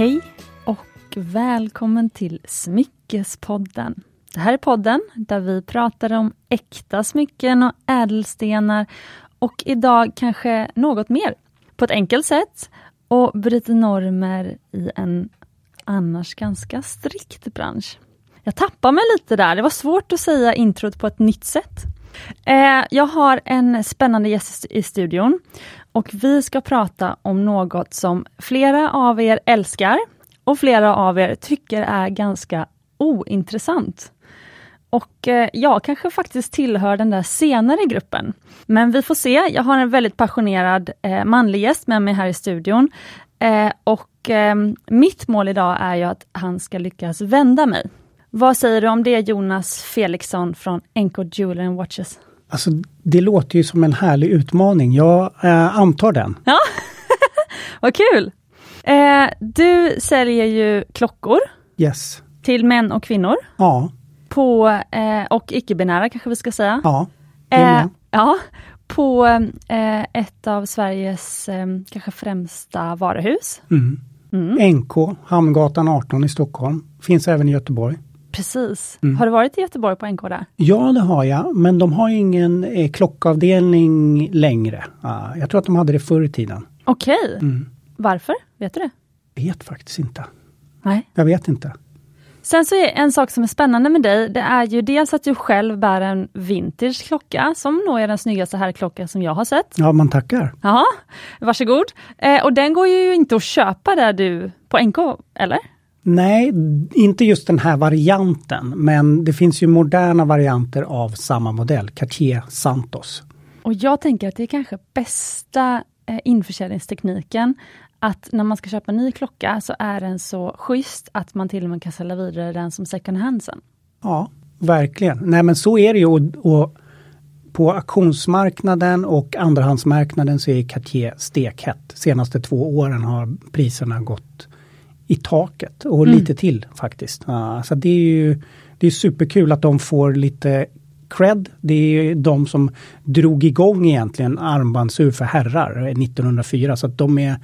Hej och välkommen till Smyckespodden. Det här är podden där vi pratar om äkta smycken och ädelstenar och idag kanske något mer på ett enkelt sätt och bryter normer i en annars ganska strikt bransch. Jag tappar mig lite där, det var svårt att säga introt på ett nytt sätt. Eh, jag har en spännande gäst i studion och vi ska prata om något som flera av er älskar och flera av er tycker är ganska ointressant. Och eh, jag kanske faktiskt tillhör den där senare gruppen. Men vi får se. Jag har en väldigt passionerad eh, manlig gäst med mig här i studion. Eh, och eh, mitt mål idag är ju att han ska lyckas vända mig. Vad säger du om det Jonas Felixson från NK Jewelry Watches? Alltså, det låter ju som en härlig utmaning. Jag eh, antar den. Ja, vad kul! Eh, du säljer ju klockor Yes. till män och kvinnor. Ja. På, eh, och icke-binära kanske vi ska säga. Ja. Eh, ja, på eh, ett av Sveriges eh, kanske främsta varuhus. Mm. Mm. NK, Hamngatan 18 i Stockholm. Finns även i Göteborg. Precis. Mm. Har du varit i Göteborg på NK där? Ja, det har jag. Men de har ingen eh, klockavdelning längre. Ah, jag tror att de hade det förr i tiden. Okej. Mm. Varför? Vet du det? Vet faktiskt inte. Nej. Jag vet inte. Sen så är en sak som är spännande med dig, det är ju dels att du själv bär en vintage klocka, som nog är den snyggaste herrklocka som jag har sett. Ja, man tackar. Jaha, varsågod. Eh, och den går ju inte att köpa där du, på NK, eller? Nej, inte just den här varianten. Men det finns ju moderna varianter av samma modell. Cartier Santos. Och jag tänker att det är kanske bästa eh, införsäljningstekniken, att när man ska köpa en ny klocka så är den så schysst att man till och med kan sälja vidare den som second hand sen. Ja, verkligen. Nej men så är det ju. Och, och på auktionsmarknaden och andrahandsmarknaden så är Cartier stekhett. Senaste två åren har priserna gått i taket och Mm. lite till faktiskt. Ja, så det är ju det är superkul att de får lite cred. Det är de som drog igång egentligen armbandsur för herrar 1904 så att de är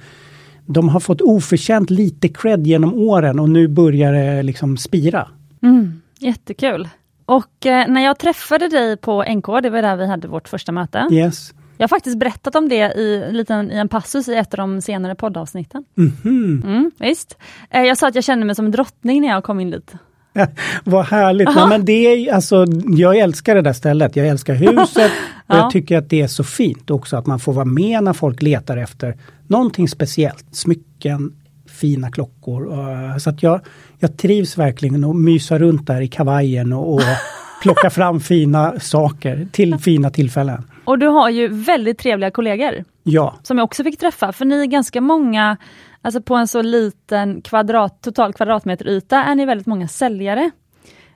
de har fått oförtjänt lite cred genom åren och nu börjar det liksom spira. Mm, jättekul. Och eh, när jag träffade dig på NK, det var där vi hade vårt första möte. Yes. Jag har faktiskt berättat om det i, en liten, i en passus i ett av de senare poddavsnitten. Mhm. Mm, visst. Eh, jag sa att jag kände mig som en drottning när jag kom in dit. Vad härligt! Nej, men det är, alltså, jag älskar det där stället, jag älskar huset och Ja. jag tycker att det är så fint också att man får vara med när folk letar efter någonting speciellt. Smycken, fina klockor. eh, Så att jag, jag trivs verkligen och mysa runt där i kavajen och, och plocka fram fina saker till fina tillfällen. Och du har ju väldigt trevliga kollegor. Ja, som jag också fick träffa, för ni är ganska många, alltså på en så liten kvadrat, total kvadratmeter yta är ni väldigt många säljare.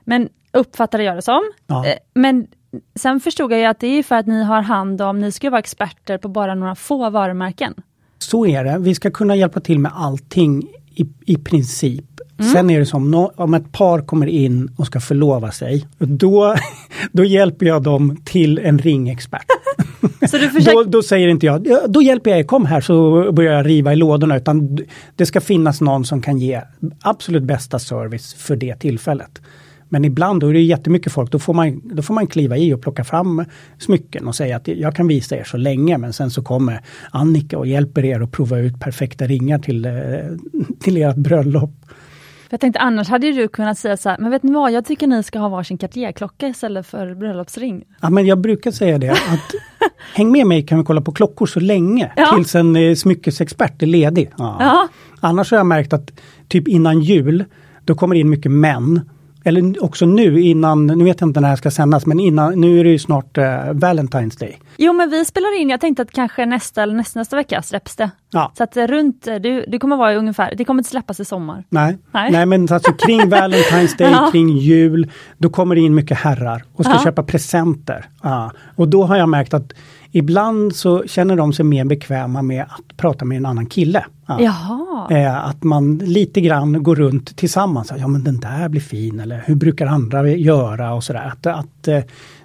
Men uppfattade jag det som. Ja. Eh, Men sen förstod jag att det är för att ni har hand om, ni ska vara experter på bara några få varumärken. Så är det. Vi ska kunna hjälpa till med allting i, i princip. Sen är det som nå- om ett par kommer in och ska förlova sig. Då, då hjälper jag dem till en ringexpert. Försöker, Då, då säger inte jag, "Ja, då hjälper jag er, kom här så börjar jag riva i lådorna. Utan det ska finnas någon som kan ge absolut bästa service för det tillfället. Men ibland då är det jättemycket folk, då får, man, då får man kliva i och plocka fram smycken och säga att jag kan visa er så länge men sen så kommer Annika och hjälper er att prova ut perfekta ringar till, eh, till ert bröllop. jag tänkte annars hade du kunnat säga så här, men vet ni vad, jag tycker ni ska ha varsin Cartier-klocka istället för bröllopsring. Ja, men jag brukar säga det att häng med mig kan vi kolla på klockor så länge Ja. tills en eh, smyckesexpert är ledig. Ja. Ja. Annars har jag märkt att typ innan jul, då kommer det in mycket män. Eller också nu innan, nu vet jag inte när det ska sändas, men innan, nu är det ju snart eh, Valentine's Day. Jo men vi spelar in, jag tänkte att kanske nästa eller nästa, nästa vecka släpps det. Ja. Så att runt, eh, du, det kommer vara ungefär, det kommer inte släppas i sommar. Nej. Nej. Nej. men alltså kring Valentine's Day, Ja. kring jul, då kommer det in mycket herrar och ska Ja. köpa presenter. Ja. Och då har jag märkt att ibland så känner de sig mer bekväma med att prata med en annan kille. Ja. Eh, att man lite grann går runt tillsammans. Ja men den där blir fin eller hur brukar andra göra och sådär. Att, att, eh,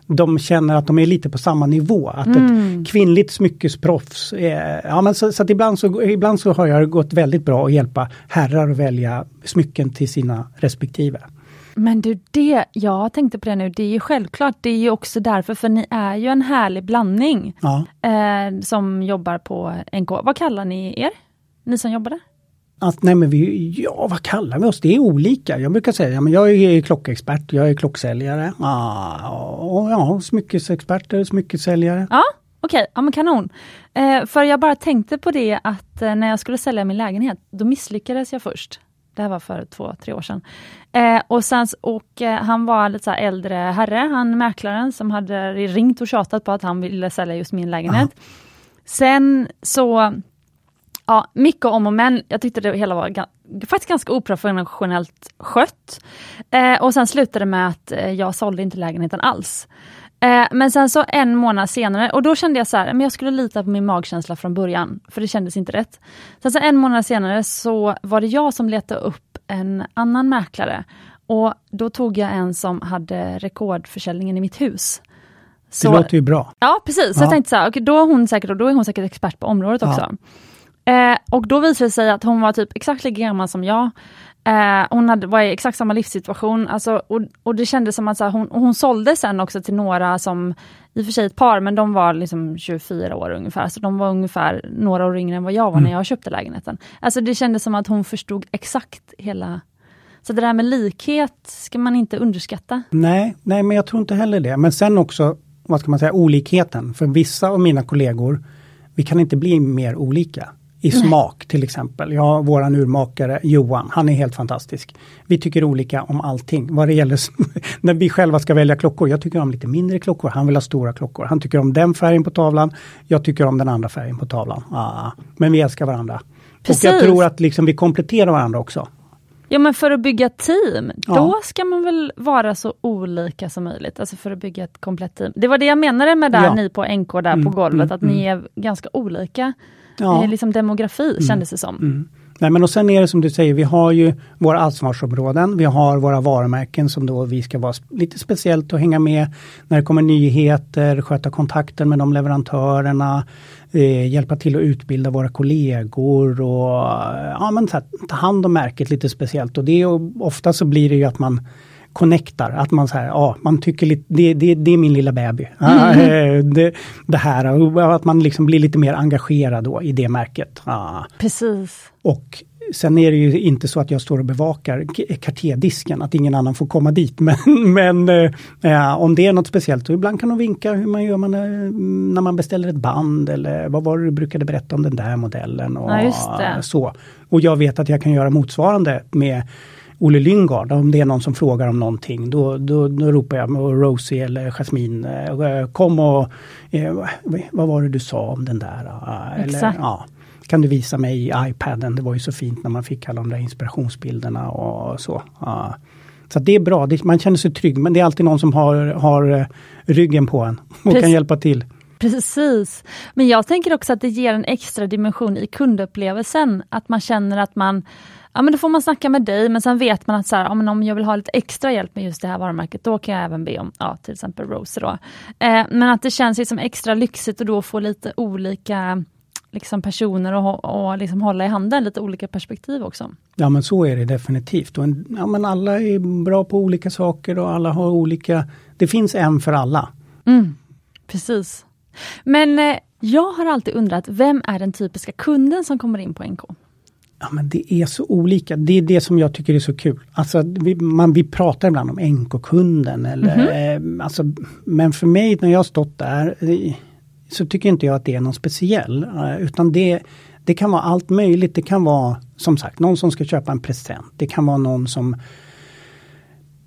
de känner att de är lite på samma nivå. Att Mm. ett kvinnligt smyckesproffs, eh, ja men så, så ibland så, ibland så har jag gått väldigt bra att hjälpa herrar att välja smycken till sina respektive. Men du, det, jag tänkte på det nu, det är ju självklart, det är ju också därför, för ni är ju en härlig blandning Ja. eh, som jobbar på NK. Vad kallar ni er? Ni som jobbar där? Att, nej men vi, ja vad kallar vi oss? Det är olika. Jag brukar säga, ja, men jag är klockexpert, jag är klocksäljare. Ah, och, ja, smyckesexperter, smyckesäljare. Ja, okej, ja men kanon. Eh, för jag bara tänkte på det att eh, när jag skulle sälja min lägenhet, då misslyckades jag först. Det här var för två, tre år sedan. Eh, och sen, och eh, han var lite så äldre herre, han mäklaren som hade ringt och tjatat på att han ville sälja just min lägenhet. Sen så, ja, mycket om och men. Jag tyckte det hela var faktiskt ganska oprofessionellt skött. Eh, och sen slutade det med att eh, jag sålde inte lägenheten alls. Eh, men sen så en månad senare, och då kände jag så här, men jag skulle lita på min magkänsla från början, för det kändes inte rätt. Sen så en månad senare så var det jag som letade upp en annan mäklare. Och då tog jag en som hade rekordförsäljningen i mitt hus. Det låter ju bra. Ja, precis. Så Ja. jag tänkte så här, okej, då, är hon säkert, då är hon säkert expert på området Ja. också. Eh, och då visade det sig att hon var typ exakt lika gammal som jag. Eh, hon hade, var i exakt samma livssituation. Alltså, och, och det kändes som att så här, hon, hon sålde sen också till några som, i och för sig ett par, men de var liksom 24 år ungefär. Så de var ungefär några år yngre än vad jag var när jag köpte lägenheten. Alltså det kändes som att hon förstod exakt hela... Så det där med likhet ska man inte underskatta. Nej, nej, men jag tror inte heller det. Men sen också, vad ska man säga, olikheten. För vissa av mina kollegor, vi kan inte bli mer olika. I smak till exempel. Ja, våran urmakare Johan, han är helt fantastisk. Vi tycker olika om allting. Vad det gäller när vi själva ska välja klockor. Jag tycker om lite mindre klockor, han vill ha stora klockor. Han tycker om den färgen på tavlan. Jag tycker om den andra färgen på tavlan. Ah, men vi älskar varandra. Precis. Och jag tror att liksom vi kompletterar varandra också. Ja men för att bygga team, Ja. då ska man väl vara så olika som möjligt. Alltså för att bygga ett komplett team. Det var det jag menade med där Ja. ni på NK där Mm, på golvet, mm, att ni är ganska olika. Ja. Eh, liksom demografi kändes det som. Mm. Nej men och sen är det som du säger, vi har ju våra ansvarsområden. Vi har våra varumärken som då vi ska vara lite speciellt och hänga med när det kommer nyheter, sköta kontakten med de leverantörerna, eh, hjälpa till att utbilda våra kollegor och ja, men här, ta hand om märket lite speciellt. Och det är ofta så blir det ju att man connectar, att man så här, ja, man tycker lite, det, det, det är min lilla baby. Ja, eh, det, det här, att man liksom blir lite mer engagerad då i det märket. Ja. Precis. Och sen är det ju inte så att jag står och bevakar K- Cartier-disken, att ingen annan får komma dit. Men, men eh, om det är något speciellt, så ibland kan de vinka hur man gör man, eh, när man beställer ett band eller vad var det du brukade berätta om den där modellen. Och Ja. Så. Och jag vet att jag kan göra motsvarande med Olle Lyngard, om det är någon som frågar om någonting, då, då, då ropar jag och Rosie eller Jasmine, eh, kom och eh, vad var det du sa om den där? eh, Eller, Exakt. ja, kan du visa mig iPaden? Det var ju så fint när man fick alla de där inspirationsbilderna och så. Ja. Så det är bra, man känner sig trygg, men det är alltid någon som har, har ryggen på en och Precis. kan hjälpa till. Precis. Men jag tänker också att det ger en extra dimension i kundupplevelsen. Att man känner att man, ja men då får man snacka med dig, men sen vet man att så här, ja, men om jag vill ha lite extra hjälp med just det här varumärket, då kan jag även be om, ja till exempel Rose då. Eh, men att det känns liksom extra lyxigt att då få lite olika liksom personer och, och liksom hålla i handen, lite olika perspektiv också. Ja men så är det definitivt. Och en, ja, men alla är bra på olika saker och alla har olika... Det finns en för alla. Mm, precis. Men eh, jag har alltid undrat, vem är den typiska kunden som kommer in på NK? Ja men det är så olika. Det är det som jag tycker är så kul. Alltså vi, man, vi pratar ibland om NK-kunden eller eh, alltså, Men för mig när jag har stått där eh, så tycker inte jag att det är någon speciell. eh, Utan det, det kan vara allt möjligt. Det kan vara som sagt någon som ska köpa en present. Det kan vara någon som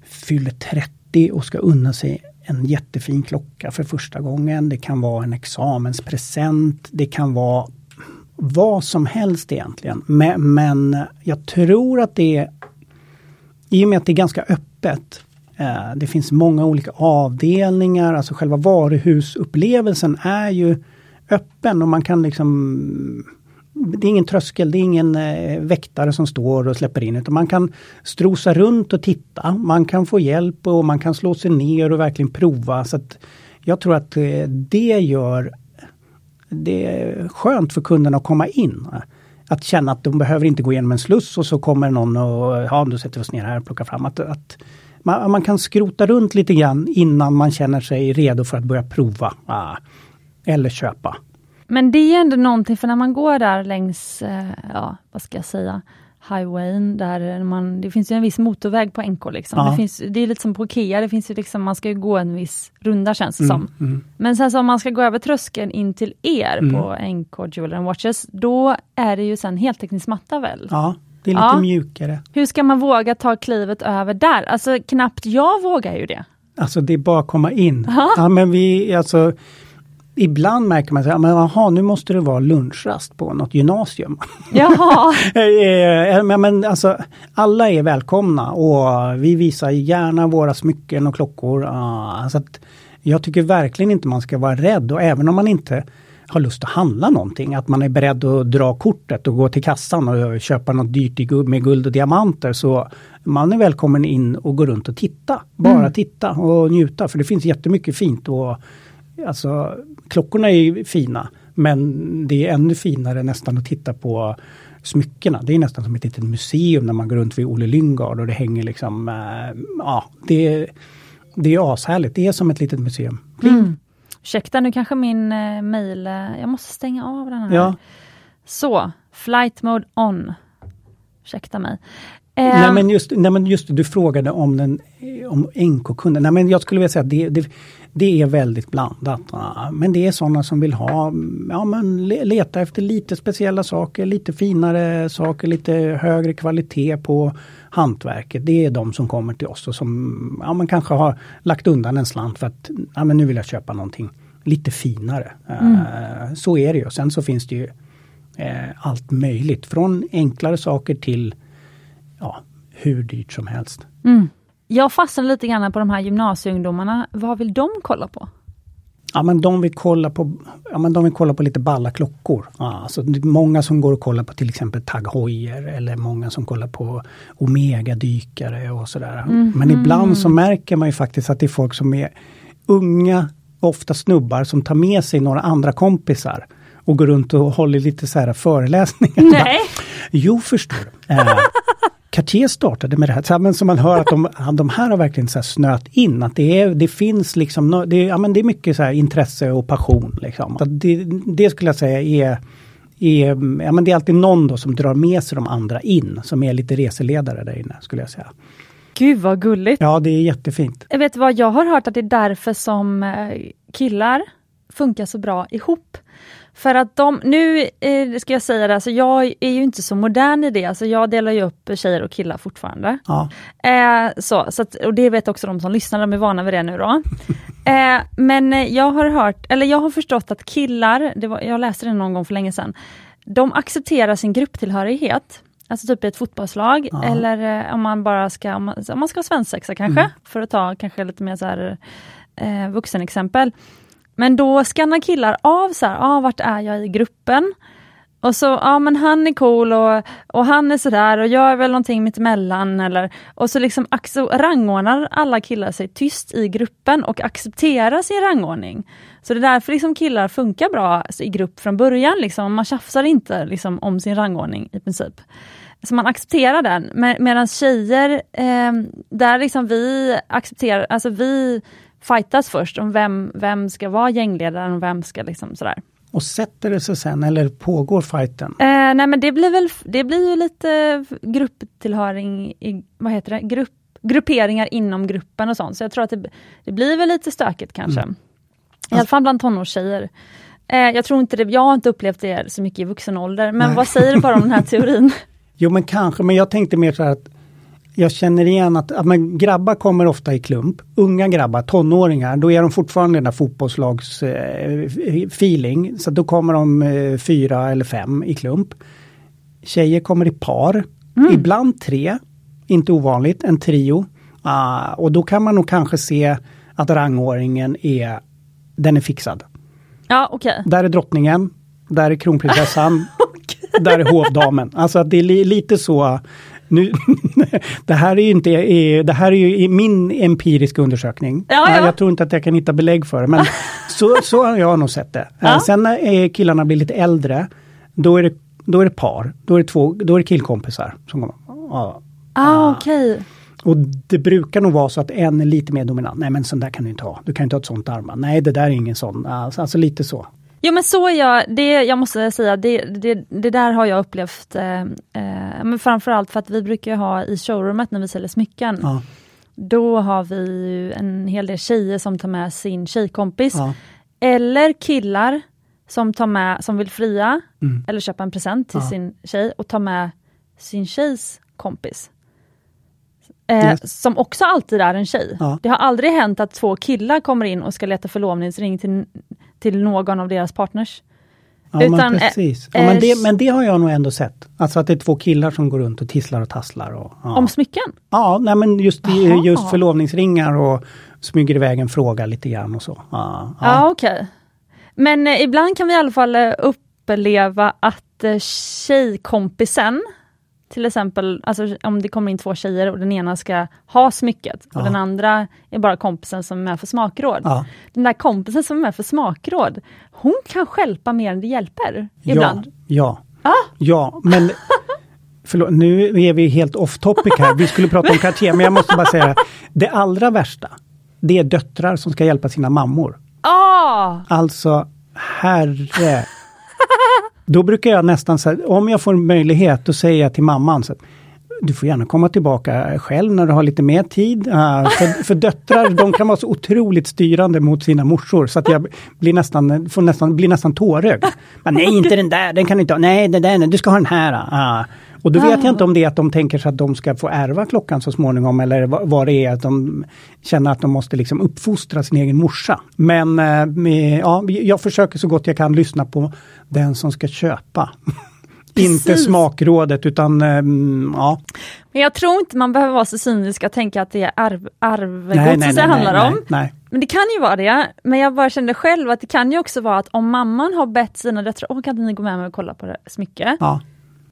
fyller 30 och ska unna sig en jättefin klocka för första gången. Det kan vara en examenspresent. Det kan vara vad som helst egentligen. Men, men jag tror att det är, i och med att det är ganska öppet, eh, det finns många olika avdelningar, alltså själva varuhusupplevelsen är ju öppen och man kan liksom det är ingen tröskel, det är ingen eh, väktare som står och släpper in utan man kan strosa runt och titta. Man kan få hjälp och man kan slå sig ner och verkligen prova. Så att Jag tror att eh, det gör det är skönt för kunderna att komma in. Att känna att de behöver inte gå igenom en sluss och så kommer någon och ja, nu sätter vi oss ner här och plockar fram. Att, att man, man, kan skrota runt lite grann innan man känner sig redo för att börja prova. Eller köpa. Men det är ändå någonting, för när man går där längs, eh, ja vad ska jag säga, highwayen, där man, det finns ju en viss motorväg på NK. Liksom. Ja. Det, finns, det är lite som på Ikea, det finns ju liksom, man ska ju gå en viss runda känns det mm, som. Mm. Men sen så om man ska gå över tröskeln in till er mm. på NK Jewelry and Watches, då är det ju sen heltäckningsmatta matta väl? Ja, det är lite ja. mjukare. Hur ska man våga ta klivet över där? Alltså knappt jag vågar ju det. Alltså det är bara att komma in. Ja, men vi, alltså ibland märker man att men aha, nu måste det vara lunchrast på något gymnasium. Jaha. Eh, eh, men, men alltså, alla är välkomna och vi visar gärna våra smycken och klockor. Uh, så att jag tycker verkligen inte man ska vara rädd och även om man inte har lust att handla någonting, att man är beredd att dra kortet och gå till kassan och köpa något dyrt med guld och diamanter. Så man är välkommen in och gå runt och titta. Bara mm. titta och njuta för det finns jättemycket fint. Och, alltså, klockorna är fina men det är ännu finare nästan att titta på smyckena. Det är nästan som ett litet museum när man går runt vid Olle Lyngard och det hänger liksom, äh, ja, det, det är ashärligt. Det är som ett litet museum. Mm. Ursäkta, nu kanske min eh, mail, eh, jag måste stänga av den här. Ja. Så, flight mode on. Ursäkta mig. Nej ehm. men just, nej men just du frågade om, den, om NK-kunden. Nej men jag skulle vilja säga att det, det, det är väldigt blandat. Men det är sådana som vill ha, ja men leta efter lite speciella saker, lite finare saker, lite högre kvalitet på hantverket. Det är de som kommer till oss och som ja, man kanske har lagt undan en slant för att ja, men nu vill jag köpa någonting lite finare. Mm. Uh, så är det ju. Sen så finns det ju allt möjligt från enklare saker till ja, hur dyrt som helst. Mm. Jag fastnar lite grann på de här gymnasieungdomarna. Vad vill de kolla på? Ja men de vill kolla på, ja, men de vill kolla på lite balla klockor. Ja, alltså, många som går och kollar på till exempel Tag Heuer eller många som kollar på Omega-dykare och sådär. Mm. Men ibland så märker man ju faktiskt att det är folk som är unga, ofta snubbar som tar med sig några andra kompisar och går runt och håller lite så här föreläsningar. Nej. Jo, förstår du. Äh, Cartier startade med det här, men som man hör att de, de här har verkligen så snöat in. Att det, är, det finns liksom, det, ja, men det är mycket så intresse och passion. Liksom. Det, det, skulle jag säga är, är, ja, men det är alltid någon då som drar med sig de andra in, som är lite reseledare där inne skulle jag säga. Gud vad gulligt! Ja, det är jättefint. Jag vet vad, jag har hört att det är därför som eh, killar funkar så bra ihop. För att de, nu eh, ska jag säga det, alltså jag är ju inte så modern i det, alltså jag delar ju upp tjejer och killar fortfarande. Ja. Eh, så, så att, och det vet också de som lyssnar, de är vana vid det nu då. eh, men jag har hört, eller jag har förstått att killar, var, jag läste det någon gång för länge sedan, de accepterar sin grupptillhörighet. Alltså typ i ett fotbollslag ja. eller eh, om man bara ska, om man, om man ska ha svensexa kanske, mm. för att ta kanske lite mer så här, eh, vuxenexempel. Men då skannar killar av så här, ah, vart är jag i gruppen? Och så, ja men han är cool och, och han är sådär och jag är väl någonting mittemellan eller och så liksom rangordnar alla killar sig tyst i gruppen och accepterar sin rangordning. Så det är därför liksom killar funkar bra i grupp från början, liksom. man tjafsar inte liksom, om sin rangordning i princip. Så man accepterar den, Med, medan tjejer, eh, där liksom vi accepterar, alltså vi fightas först om vem, vem ska vara gängledaren och vem ska liksom sådär. Och sätter det sig sen eller pågår fighten? Eh, nej men det blir väl det blir ju lite grupptillhöring, i, vad heter det, Grupp, grupperingar inom gruppen och sånt. Så jag tror att det, det blir väl lite stökigt kanske. Mm. I alla fall bland tonårstjejer. Eh, jag tror inte det, jag har inte upplevt det så mycket i vuxen ålder, men nej. vad säger du bara om den här teorin? jo men kanske, men jag tänkte mer så här att jag känner igen att, att men grabbar kommer ofta i klump. Unga grabbar, tonåringar, då är de fortfarande den där fotbollslags eh. Så då kommer de eh, fyra eller fem i klump. Tjejer kommer i par, mm. ibland tre, inte ovanligt, en trio. Uh, och då kan man nog kanske se att rangordningen är, den är fixad. Ja. Okay. Där är drottningen, där är kronprinsessan. där är hovdamen. Alltså att det är li, lite så. Nu, det här är ju inte, det här är ju min empiriska undersökning. Ja, ja. Jag tror inte att jag kan hitta belägg för det, men så, så har jag nog sett det. Ja. Sen när killarna blir lite äldre, då är det, då är det par, då är det, två, då är det killkompisar. Som. Ja. Ah, okej. Och det brukar nog vara så att en är lite mer dominant. Nej men sån där kan du inte ha. Du kan inte ha ett sånt armband. Nej det där är ingen sån. Alltså, alltså lite så. Jo men så är jag, det, jag måste säga, det, det, det där har jag upplevt, eh, eh, men framförallt för att vi brukar ha i showroomet när vi säljer smycken, Ja, då har vi ju en hel del tjejer som tar med sin tjejkompis, ja, eller killar som tar med, som vill fria, Mm. eller köpa en present till Ja. sin tjej och ta med sin tjejs kompis. Eh. Som också alltid är en tjej. Ja. Det har aldrig hänt att två killar kommer in och ska leta förlovningsring till, till någon av deras partners. ja Utan, men eh, precis. Ja, eh, men, det, men det har jag nog ändå sett. Alltså att det är två killar som går runt och tisslar och tasslar. Och, ja. Om smycken? ja, nej men just, Jaha. just förlovningsringar och smyger iväg en fråga lite grann och så. Ja, Ja, ja. okej. Men eh, ibland kan vi i alla fall eh, uppleva att eh, tjejkompisen, till exempel alltså, om det kommer in två tjejer och den ena ska ha smycket och Ja. den andra är bara kompisen som är med för smakråd. Ja. Den där kompisen som är med för smakråd, hon kan stjälpa mer än det hjälper ibland. Ja, Ah. ja, ja men Förlåt, nu är vi helt off topic här. Vi skulle prata om Cartier, men jag måste bara säga det allra värsta, det är döttrar som ska hjälpa sina mammor. Ah! Alltså, herre. Då brukar jag nästan säga, om jag får möjlighet, då säger jag till mamman, så, du får gärna komma tillbaka själv när du har lite mer tid. Uh, för, för döttrar, de kan vara så otroligt styrande mot sina morsor så att jag blir nästan, får nästan, blir nästan tårögd. Men, nej, inte den där, den kan du inte ha. Nej, den där, du ska ha den här. Uh. Och då vet jag inte om det är att de tänker sig att de ska få ärva klockan så småningom eller vad, det är att de känner att de måste liksom uppfostra sin egen morsa. Men eh, ja, jag försöker så gott jag kan lyssna på den som ska köpa. inte smakrådet utan mm, ja. Men jag tror inte man behöver vara så cynisk och tänka att det är arv, Nej, arvegodset det handlar nej, om. Nej, nej. Men det kan ju vara det. Men jag bara kände själv att det kan ju också vara att om mamman har bett sina döttrar, åh kan inte ni gå med mig och kolla på det smycke? Ja,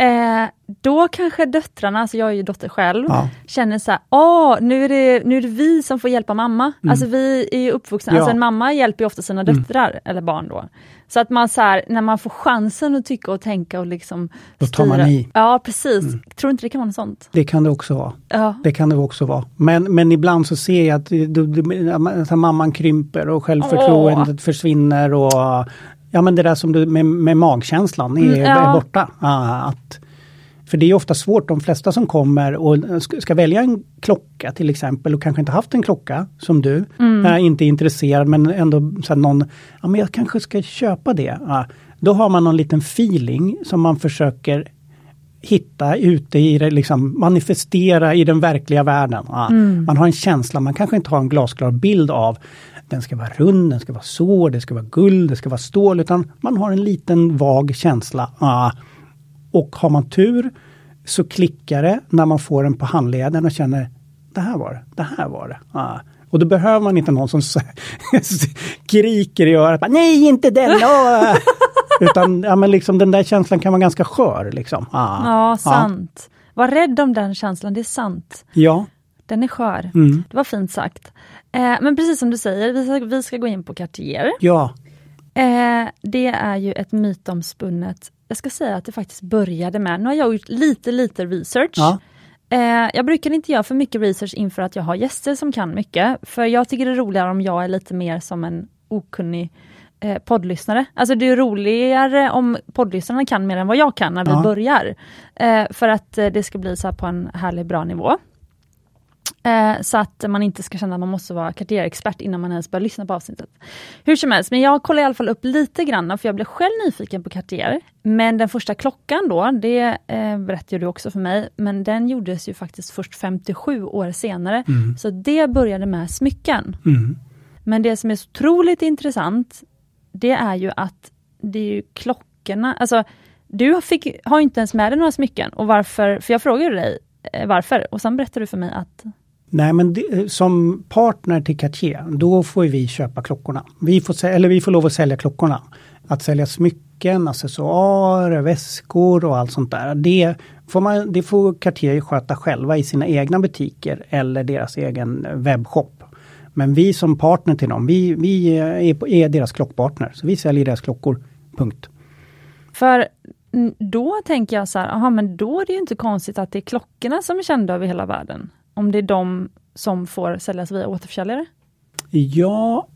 Eh, då kanske döttrarna, alltså jag är ju dotter själv, Ja. känner så här, åh nu är, det, nu är det vi som får hjälpa mamma. Alltså vi är ju uppvuxna, Mm. Ja. alltså en mamma hjälper ju ofta sina döttrar, eller barn då. Så att man så här, när man får chansen att tycka och tänka och liksom Då tar man styra- i. Mm. Ja precis, tror inte det kan vara något sånt? det kan det också vara. Ja. Det kan det också vara. Men, men ibland så ser jag att det, att mamman krymper och självförtroendet försvinner och ja men det där som du med, med magkänslan är, Mm, ja. är borta. Ah, att, för det är ofta svårt, de flesta som kommer och ska, välja en klocka till exempel och kanske inte haft en klocka som du, Mm. är inte intresserad men ändå så någon, ja men jag kanske ska köpa det. Ja, då har man någon liten feeling som man försöker hitta ute i det, liksom manifestera i den verkliga världen. Ja, Man har en känsla, man kanske inte har en glasklar bild av den ska vara rund, den ska vara så, det ska vara guld, det ska vara stål, utan man har en liten vag känsla. Ja, och har man tur så klickar det när man får den på handleden och känner det här var det, det här var det. Ja. Och då behöver man inte någon som skriker i örat, nej inte den! åh!" Utan ja, men liksom, den där känslan kan vara ganska skör. Liksom. Ja, Ja, sant. Var rädd om den känslan, det är sant. Ja, Den är skör. Mm. Det var fint sagt. Eh, men precis som du säger, vi ska, vi ska gå in på Cartier. ja, Eh, det är ju ett mytomspunnet, jag ska säga att det faktiskt började med, nu har jag gjort lite, lite research. ja, Eh, jag brukar inte göra för mycket research inför att jag har gäster som kan mycket, för jag tycker det är roligare om jag är lite mer som en okunnig eh, poddlyssnare. Alltså det är roligare om poddlyssnarna kan mer än vad jag kan när vi Ja. börjar. Eh, för att eh, det ska bli så här på en härlig, bra nivå. Eh, så att man inte ska känna att man måste vara Cartier-expert innan man ens börjar lyssna på avsnittet. Hur som helst, men jag kollar i alla fall upp lite grann, för jag blev själv nyfiken på Cartier. Men den första klockan då, det eh, berättade du också för mig, men den gjordes ju faktiskt först 57 år senare. Så det började med smycken. mm, Men det som är så otroligt intressant, det är ju att det är ju klockorna, alltså du fick, har inte ens med dig några smycken, och varför, för jag frågade dig eh, varför, och sen berättade du för mig att Nej men det, eh, som partner till Cartier, då får vi köpa klockorna. Vi får, eller vi får lov att sälja klockorna. Att sälja smycken smycken, accessoarer, väskor och allt sånt där. Det får, man, det får Cartier sköta själva i sina egna butiker eller deras egen webbshop. Men vi som partner till dem, vi, vi är, är deras klockpartner. Så vi säljer deras klockor, punkt. För då tänker jag så här, aha, men då är det ju inte konstigt att det är klockorna som är kända över hela världen. Om det är de som får säljas via återförsäljare? Ja,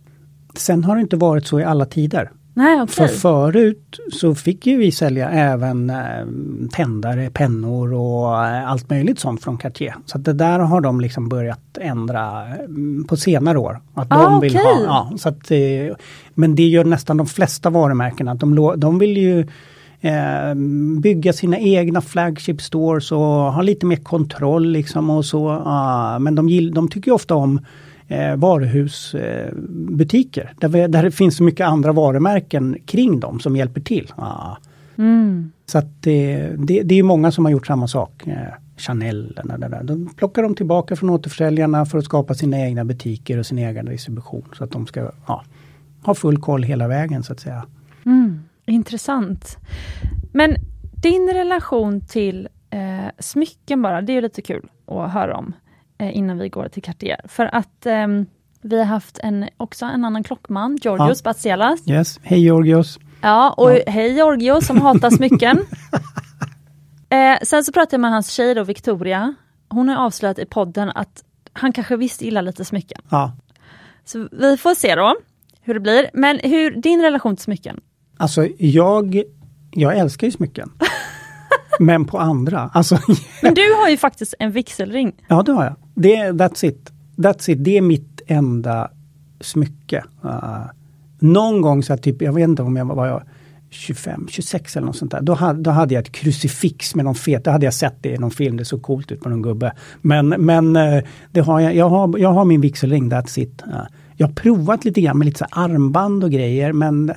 sen har det inte varit så i alla tider. Nej, okay. För förut så fick ju vi sälja även eh, tändare, pennor och eh, allt möjligt sånt från Cartier. Så det där har de liksom börjat ändra mm, på senare år. Att ah, de vill okay. ha, ja, så att, eh, men det gör nästan de flesta varumärkena. De, de vill ju eh, bygga sina egna flagship stores och ha lite mer kontroll liksom och så. Uh, men de, de tycker ofta om eh, varuhusbutiker. Eh, där, där det finns så mycket andra varumärken kring dem som hjälper till. Ah. Mm. Så att det, det, det, är många som har gjort samma sak. Chanel, där, där. De plockar de tillbaka från återförsäljarna för att skapa sina egna butiker och sin egen distribution. Så att de ska ja, ha full koll hela vägen så att säga. Mm. Intressant. Men din relation till eh, smycken bara, det är lite kul att höra om eh, innan vi går till Cartier. För att eh, vi har haft en, också en annan klockman, Georgios ja. Batsielas. Yes, hej Georgios! Ja, och ja. hej Georgio som hatar smycken. eh, sen så pratade jag med hans tjej då, Victoria. Hon har avslöjat i podden att han kanske visst gillar lite smycken. Ja. Så vi får se då hur det blir. Men hur, din relation till smycken? Alltså jag, jag älskar ju smycken. men på andra. Alltså, men du har ju faktiskt en vigselring. Ja det har jag. Det, that's it. That's it. Det är mitt enda smycke. Uh, någon gång så typ, jag vet inte om jag var jag 25, 26 eller något sånt där. Då hade, då hade jag ett krucifix med någon fet, det hade jag sett det i någon film, det såg coolt ut på någon gubbe. Men, men eh, det har jag, jag, har, jag har min vigselring, that's it. Uh, jag har provat lite grann med lite så armband och grejer men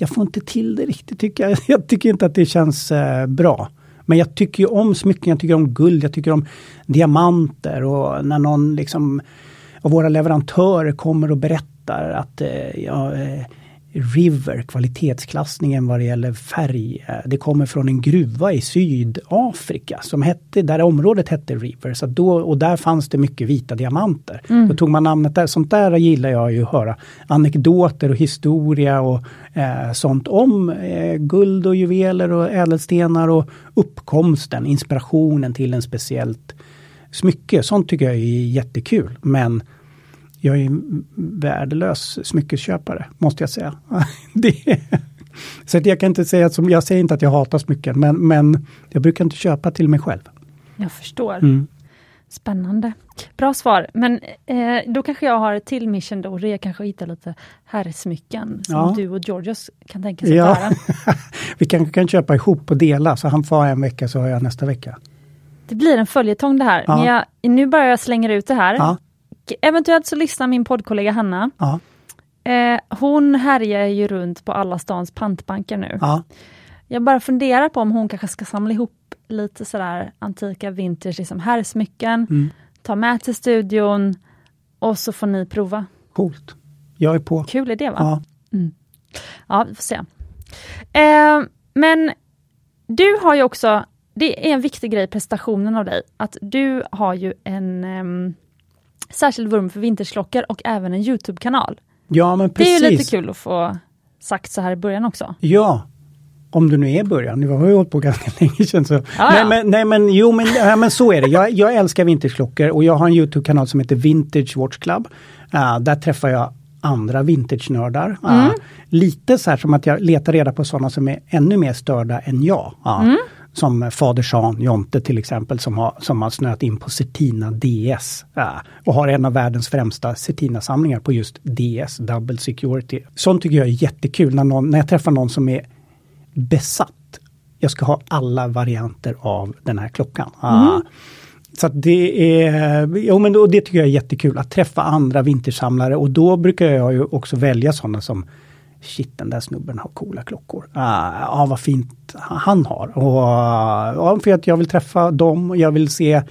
jag får inte till det riktigt tycker jag. Jag tycker inte att det känns eh, bra. Men jag tycker ju om smycken, jag tycker om guld, jag tycker om diamanter och när någon liksom av våra leverantörer kommer och berättar att eh, jag, eh, River, kvalitetsklassningen vad det gäller färg. Det kommer från en gruva i Sydafrika som hette, där området hette River. Så då, och där fanns det mycket vita diamanter. Mm. Då tog man namnet där. Sånt där gillar jag ju att höra. Anekdoter och historia och eh, sånt om eh, guld och juveler och ädelstenar och uppkomsten, inspirationen till en speciellt smycke. Sånt tycker jag är jättekul. Men jag är värdelös smyckesköpare, måste jag säga. det, så jag kan inte säga som, jag säger inte att jag hatar smycken, men, men jag brukar inte köpa till mig själv. Jag förstår. Mm. Spännande. Bra svar, men eh, då kanske jag har ett till mission då, det är kanske att hitta lite herrsmycken som ja. du och Georgios kan tänka sig ja. bära. Vi kanske kan köpa ihop och dela, så han får en vecka så har jag nästa vecka. Det blir en följetong det här, ja. men jag, nu börjar jag slänga ut det här. Ja eventuellt så lyssnar min poddkollega Hanna. Ja. Eh, hon härjar ju runt på alla stans pantbanker nu. Ja. Jag bara funderar på om hon kanske ska samla ihop lite sådär antika vintage liksom herrsmycken, mm. ta med till studion och så får ni prova. Coolt. Jag är på. Kul idé va? Ja. Mm. Ja, vi får se. Eh, men du har ju också, det är en viktig grej, prestationen av dig, att du har ju en um, särskild vurm för vintersklockor och även en Youtube-kanal. Ja, men precis. Det är lite kul att få sagt så här i början också. Ja, om det nu är början. Nu har ju hållit på ganska länge sedan. Så. Ja, nej, men, nej men jo men, ja, men så är det. Jag, jag älskar vinterklockor och jag har en Youtube-kanal som heter Vintage Watch Club. Uh, där träffar jag andra vintage-nördar. Uh, mm. Lite så här som att jag letar reda på sådana som är ännu mer störda än jag. Uh, mm som Fader Jean Jonte till exempel som har, som har snöat in på Cetina DS. Och har en av världens främsta Cetina-samlingar på just DS, Double Security. Sånt tycker jag är jättekul när, någon, när jag träffar någon som är besatt. Jag ska ha alla varianter av den här klockan. Mm. Så det är, jo men det tycker jag är jättekul att träffa andra vintersamlare och då brukar jag ju också välja sådana som shit den där snubben har coola klockor. Ja, ah, vad fint han har. Och, ja, för att jag vill träffa dem och jag vill se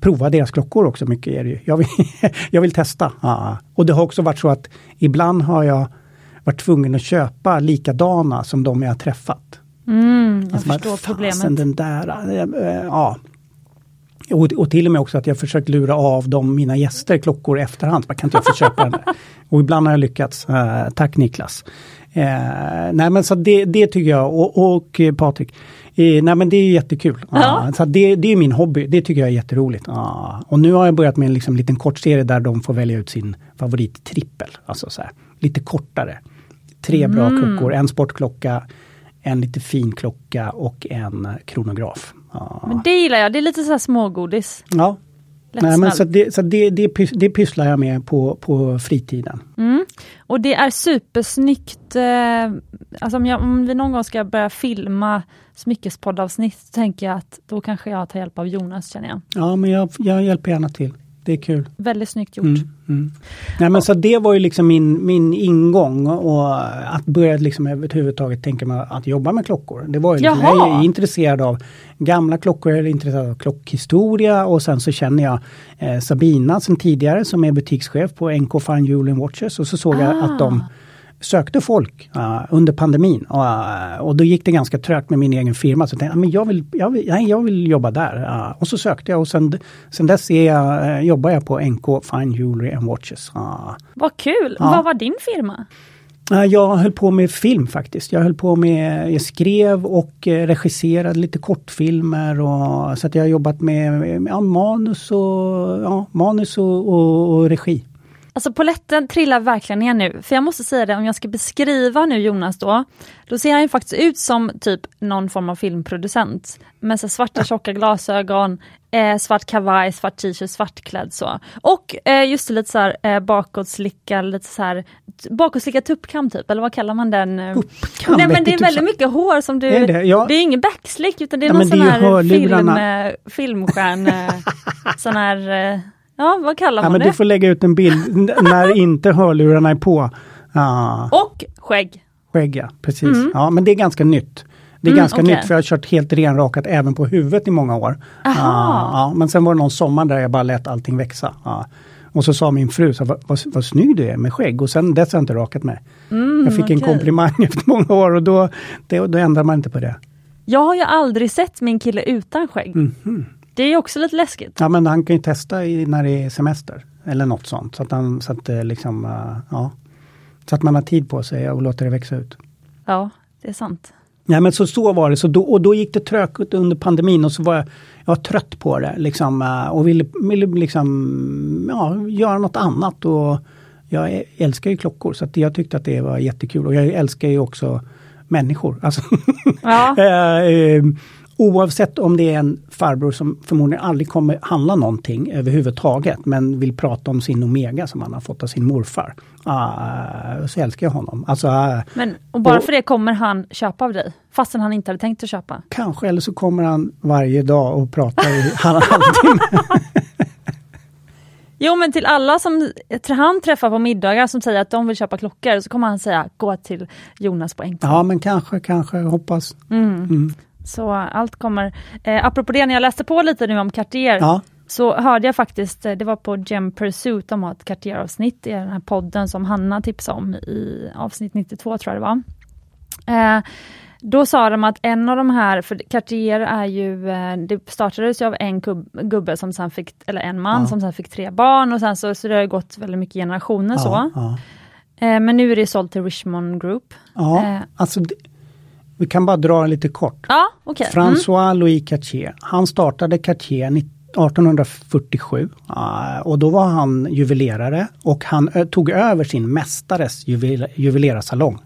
prova deras klockor också mycket. Är det ju. Jag, vill, jag vill testa. Ah. Och det har också varit så att ibland har jag varit tvungen att köpa likadana som de jag har träffat. Mm, jag Alltså, bara, förstår "Fasen, problemet. Den där, äh, ja. Och, och till och med också att jag försökt lura av dem, mina gäster, klockor i efterhand. Man kan inte jag få köpa den där? Och ibland har jag lyckats. Eh, tack Niklas. Eh, nej men så det, det tycker jag och, och eh, Patrik. Eh, nej men det är jättekul. Ja. Ah, så det, det är min hobby, det tycker jag är jätteroligt. Ah, och nu har jag börjat med en liksom, liten kortserie där de får välja ut sin favorittrippel. Alltså så här, lite kortare. Tre bra klockor, en sportklocka, en lite fin klocka och en kronograf. Men det gillar jag, det är lite så här smågodis. Ja. Nej, men så det, så det, det, det pysslar jag med på, på fritiden. Mm. Och det är supersnyggt. Eh, alltså om, jag, om vi någon gång ska börja filma smyckespoddavsnitt så tänker jag att då kanske jag tar hjälp av Jonas känner jag. Ja, men jag, jag hjälper gärna till. Det är kul. Väldigt snyggt gjort. Mm, mm. Nej, men så det var ju liksom min, min ingång och att börja liksom överhuvudtaget tänka mig att jobba med klockor. Det var ju liksom, jag är intresserad av gamla klockor, jag är intresserad av klockhistoria och sen så känner jag eh, Sabina sen tidigare som är butikschef på NK Fine Jewelry Watches och så såg jag Ah. att de sökte folk uh, under pandemin och, uh, och då gick det ganska trögt med min egen firma. Så jag tänkte, "Ah, men jag vill, jag vill, nej, jag vill jobba där. Uh, och så sökte jag och sen, sen dess är jag, uh, jobbar jag på NK Fine Jewelry and Watches. Vad kul! Vad var din firma? jag höll på med film faktiskt. Jag höll på med, jag skrev och eh, regisserade lite kortfilmer och så att jag har jobbat med ja, manus och, ja, manus och, och, och regi. Alltså poletten trillar verkligen ner nu, för jag måste säga det, om jag ska beskriva nu Jonas då, då ser han ju faktiskt ut som typ någon form av filmproducent. Med så svarta tjocka glasögon, eh, svart kavaj, svart t-shirt, svartklädd så. Och eh, just det, lite så här eh, bakåtslickad, lite så här bakåtslickad tuppkam typ, eller vad kallar man den? eh? Tuppkam, Nej men det är väldigt mycket hår som du, Är det? Ja. det är ingen backslick utan det är Ja, någon det sån här film, eh, filmstjärne, sån här, eh, ja vad kallar Ja, man men det? du får lägga ut en bild när inte hörlurarna är på. Ja. Och skägg. Skägg ja, precis. Ja, men det är ganska nytt. Det är Mm, ganska okej. nytt för jag har kört helt renrakat även på huvudet i många år. Aha. Ja, ja, men sen var det någon sommar där jag bara lät allting växa. Ja. Och så sa min fru, så, vad, vad, vad snygg du är med skägg. Och sen dess har jag inte rakat mig. jag fick en Mm, okej. komplimang efter många år och då, det, då ändrar man inte på det. Jag har ju aldrig sett min kille utan skägg. Mhm. Det är också lite läskigt. Ja men han kan ju testa i, när det är semester. Eller något sånt. Så att, han, så att, det liksom, eh, ja. Så att man har tid på sig och låter det växa ut. Ja, det är sant. Nej men så, så var det. Så då, och då gick det trögt under pandemin och så var jag, jag var trött på det. Liksom, eh, och ville, ville liksom, ja, göra något annat. Och jag ä- älskar ju klockor så jag tyckte att det var jättekul. Och jag älskar ju också människor. Alltså, Ja. oavsett om det är en farbror som förmodligen aldrig kommer handla någonting överhuvudtaget. Men vill prata om sin Omega som han har fått av sin morfar. Ah, så älskar jag honom. Alltså, ah, Men, och bara Och- för det kommer han köpa av dig, fastän han inte hade tänkt att köpa. Kanske, eller så kommer han varje dag och pratar i halvtimme. Jo men till alla som han träffar på middagar som säger att de vill köpa klockor, så kommer han säga gå till Jonas på NK. Ja men kanske, kanske, hoppas. Mm. Mm. Så allt kommer. Eh, apropå det, när jag läste på lite nu om Cartier, Ja, så hörde jag faktiskt, eh, det var på Gem Pursuit, de har ett Cartier-avsnitt i den här podden som Hanna tipsade om i avsnitt 92 tror jag det var. Eh, då sa de att en av de här, för Cartier är ju, eh, det startades ju av en gubbe som sen fick, eller en man Ja. som sen fick tre barn och sen så, så det har gått väldigt mycket generationer ja, så. Eh, men nu är det sålt till Richmond Group. ja alltså det, vi kan bara dra lite kort. Ja. Mm. François Louis Cartier, han startade Cartier 1847 eh, och då var han juvelerare och han tog över sin mästares juvel, juvelerarsalong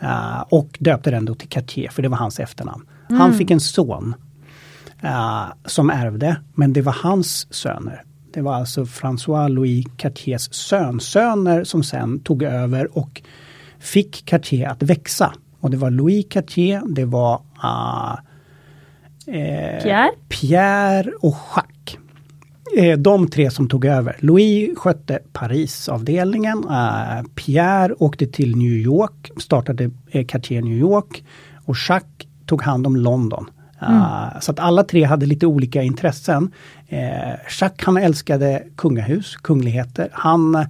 eh, och döpte den då till Cartier för det var hans efternamn. Han fick en son eh, som ärvde, men det var hans söner. Det var alltså François Louis Cartiers sönsöner som sen tog över och fick Cartier att växa. Och det var Louis Cartier, det var ah, eh, Pierre? Pierre och Jacques. Eh, de tre som tog över. Louis skötte Parisavdelningen. Eh, Pierre åkte till New York, startade eh, Cartier New York. Och Jacques tog hand om London. Eh, Så att alla tre hade lite olika intressen. Eh, Jacques han älskade kungahus, kungligheter. Han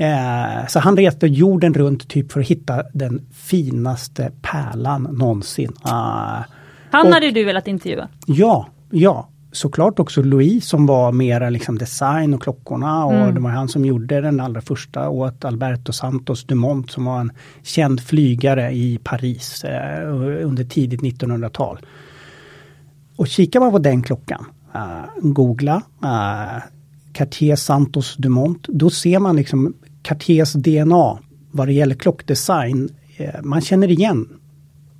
Eh, så han reste jorden runt typ för att hitta den finaste pärlan någonsin. Uh, han och, hade du velat intervjua? Ja, ja. Såklart också Louis som var mera liksom design och klockorna och mm. det var han som gjorde den allra första åt Alberto Santos Dumont som var en känd flygare i Paris eh, under tidigt 1900-tal. Och kikar man på den klockan, uh, googla uh, Cartier Santos Dumont, då ser man liksom Cartiers DNA vad det gäller klockdesign. Uh, man känner igen,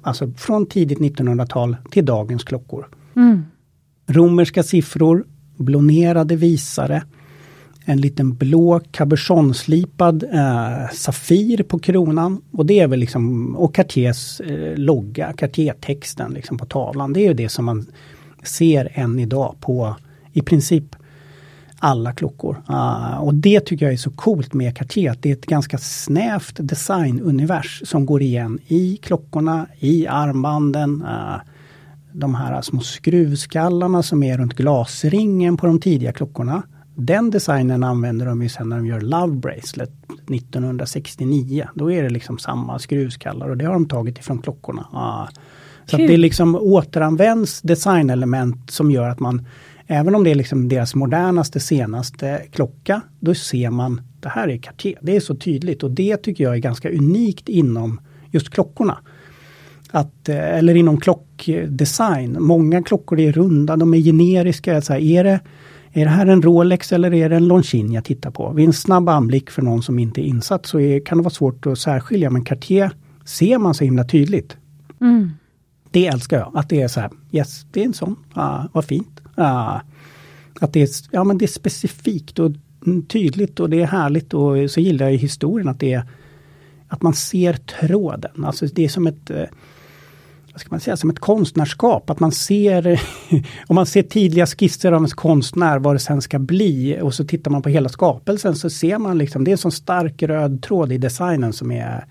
alltså från tidigt 1900-tal till dagens klockor. Mm. Romerska siffror, blonerade visare, en liten blå cabochonslipad eh, Safir på kronan. Och det är väl liksom, och Cartiers eh, logga, Cartier-texten liksom på tavlan. Det är det som man ser än idag på i princip alla klockor. Uh, och det tycker jag är så coolt med Cartier, att det är ett ganska snävt designunivers som går igen i klockorna, i armbanden. Uh, de här små skruvskallarna som är runt glasringen på de tidiga klockorna. Den designen använder de ju sen när de gör Love Bracelet 1969. Då är det liksom samma skruvskallar och det har de tagit ifrån klockorna. Ah. Så det liksom återanvänds designelement som gör att man, även om det är liksom deras modernaste senaste klocka, då ser man det här är Cartier. Det är så tydligt och det tycker jag är ganska unikt inom just klockorna. Att, eh, eller inom klockdesign. Många klockor är runda, de är generiska. Så här, är, det, är det här en Rolex eller är det en Longines jag tittar på? Vid en snabb anblick för någon som inte är insatt så är, kan det vara svårt att särskilja. Men Cartier ser man så himla tydligt. Mm. Det älskar jag, att det är så här, yes, det är en sån, uh, vad fint. Uh, att det är, ja, men det är specifikt och tydligt och det är härligt och så gillar jag historien att det är att man ser tråden. Alltså det är som ett eh, vad ska man säga, som ett konstnärskap. Att man ser, om man ser tidiga skisser av en konstnär vad det sen ska bli och så tittar man på hela skapelsen så ser man liksom, det är en sån stark röd tråd i designen som är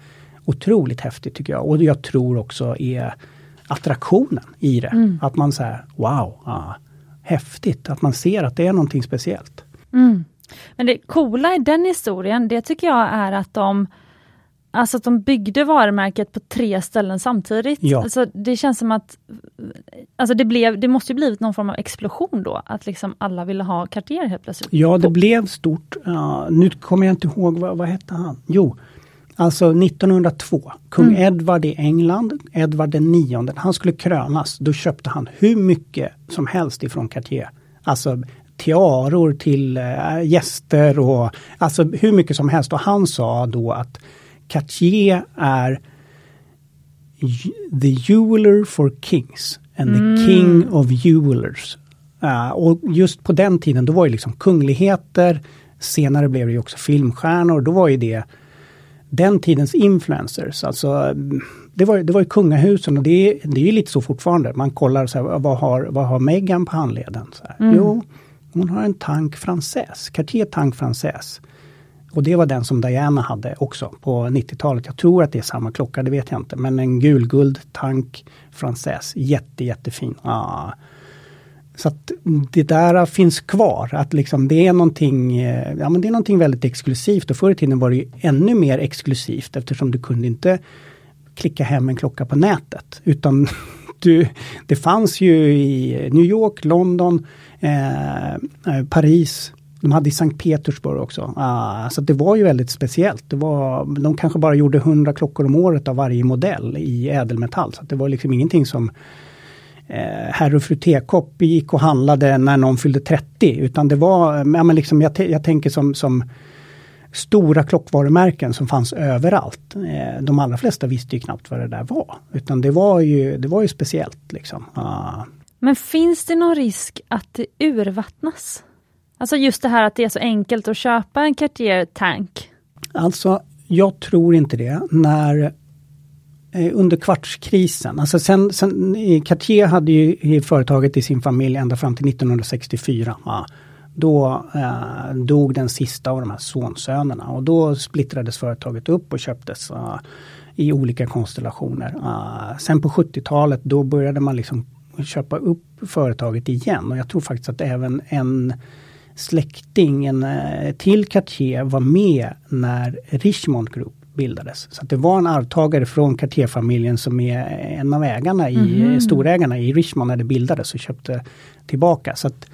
otroligt häftigt tycker jag. Och jag tror också är attraktionen i det. Mm. Att man säger wow, ah, häftigt, att man ser att det är någonting speciellt. Mm. Men det coola i den historien, det tycker jag är att de Alltså att de byggde varumärket på tre ställen samtidigt. Ja. Alltså det känns som att alltså det, blev, det måste blivit någon form av explosion då, att liksom alla ville ha Cartier helt plötsligt. Ja, det blev stort. Uh, nu kommer jag inte ihåg, vad, vad hette han? Jo, Alltså 1902, kung mm. Edvard i England, Edvard den nionde, han skulle krönas, då köpte han hur mycket som helst ifrån Cartier. Alltså tiaror till äh, gäster och alltså hur mycket som helst. Och han sa då att Cartier är the jeweler for kings and mm. the king of jewelers. Uh, och just på den tiden då var det liksom kungligheter, senare blev det också filmstjärnor, då var ju det den tidens influencers. Alltså, det, var, det var ju kungahusen och det, är, det är lite så fortfarande. Man kollar så här, vad har, vad har Meghan på handleden? Så mm. Jo, hon har en tank Française, Cartier Tank Française. Och det var den som Diana hade också på 90-talet. Jag tror att det är samma klocka, det vet jag inte. Men en gulguld tank Française, jätte jättefin. Ah. Så att det där finns kvar, att liksom det är någonting, eh, ja men det är någonting väldigt exklusivt och förr i tiden var det ännu mer exklusivt eftersom du kunde inte klicka hem en klocka på nätet. Utan du, det fanns ju i New York, London, eh, eh, Paris, de hade i Sankt Petersburg också. Ah, så det var ju väldigt speciellt. Det var, de kanske bara gjorde 100 klockor om året av varje modell i ädelmetall. Så det var liksom ingenting som herr och fru Tekopp gick och handlade när någon fyllde 30. Utan det var, ja, men liksom, jag, jag tänker som, som stora klockvarumärken som fanns överallt. Eh, de allra flesta visste ju knappt vad det där var. Utan det var ju, det var ju speciellt. Liksom. Ah. Men finns det någon risk att det urvattnas? Alltså just det här att det är så enkelt att köpa en Cartier Tank. Alltså, jag tror inte det. När eh, Eh, under kvartskrisen, alltså sen, sen eh, Cartier hade ju företaget i sin familj ända fram till 1964. Ja, då eh, dog den sista av de här sonsönerna och då splittrades företaget upp och köptes uh, i olika konstellationer. Uh, sen på 70-talet då började man liksom köpa upp företaget igen och jag tror faktiskt att även en släkting en, till Cartier var med när Richmond Group bildades. Så det var en arvtagare från Cartier-familjen som är en av ägarna i, mm. storägarna i Richmond när det bildades och köpte tillbaka. Så att,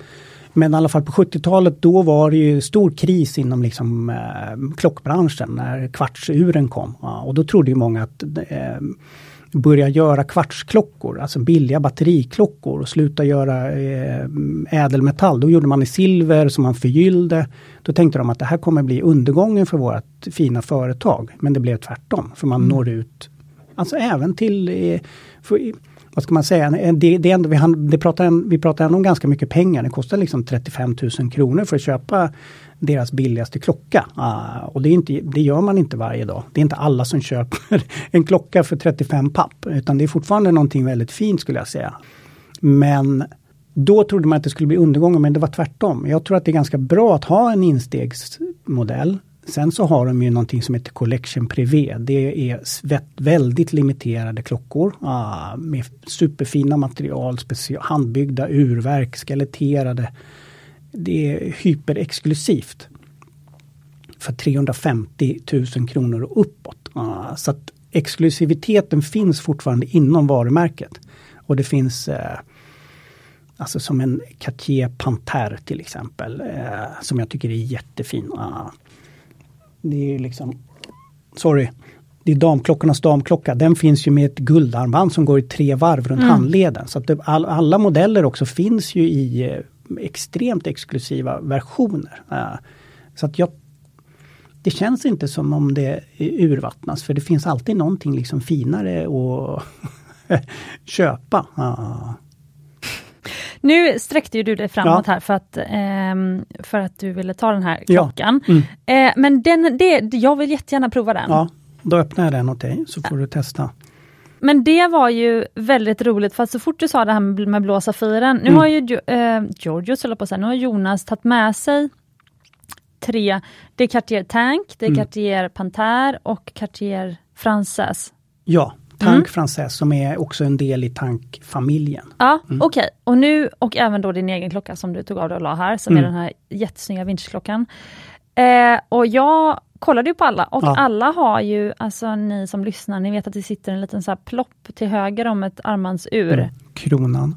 men i alla fall på 70-talet då var det ju stor kris inom liksom, eh, klockbranschen när kvartsuren kom. Ja, och då trodde ju många att eh, börja göra kvartsklockor, alltså billiga batteriklockor och sluta göra eh, ädelmetall. Då gjorde man i silver som man förgyllde. Då tänkte de att det här kommer bli undergången för vårt fina företag. Men det blev tvärtom, för man mm. når ut Alltså även till eh, för, vad ska man säga, det, det, ändå, vi, det pratar, vi pratar ändå om ganska mycket pengar. Det kostar liksom 35 000 kronor för att köpa deras billigaste klocka. Uh, och det, är inte, det gör man inte varje dag. Det är inte alla som köper en klocka för 35 papp. Utan det är fortfarande någonting väldigt fint skulle jag säga. Men då trodde man att det skulle bli undergången men det var tvärtom. Jag tror att det är ganska bra att ha en instegsmodell Sen så har de ju någonting som heter Collection Privé. Det är väldigt limiterade klockor ah, med superfina material, handbyggda urverk, skeletterade. Det är hyperexklusivt. För 350 000 kronor och uppåt. Ah, så att exklusiviteten finns fortfarande inom varumärket. Och det finns eh, Alltså som en Cartier Panthère till exempel. Eh, som jag tycker är jättefin. Ah, det är liksom, sorry, det är damklockornas damklocka. Den finns ju med ett guldarmband som går i tre varv runt mm. handleden. Så att det, all, alla modeller också finns ju i eh, extremt exklusiva versioner. Uh, så att jag det känns inte som om det urvattnas för det finns alltid någonting liksom finare att köpa. Uh. Nu sträckte ju du dig framåt ja. här för att, eh, för att du ville ta den här klockan. Ja. Mm. Eh, men den, det, jag vill jättegärna prova den. Ja, då öppnar jag den åt dig så får du testa. Men det var ju väldigt roligt för så fort du sa det här med blå safiren, nu mm. har ju eh, Georgios, på att säga, nu har Jonas tagit med sig tre, det är Cartier Tank, det är mm. Cartier Panthère och Cartier Frances. Ja, Tank mm. Frances som är också en del i tankfamiljen. Ja, mm. okej. Okay. Och nu, och även då din egen klocka som du tog av dig och la här, som mm. är den här jättesnygga vintageklockan. Eh, och jag kollade ju på alla och ja. alla har ju, alltså ni som lyssnar, ni vet att det sitter en liten så här plopp till höger om ett armbandsur. Mm. Kronan,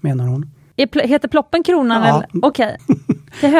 menar hon. Heter ploppen kronan? Ja. Okej. Okay. Till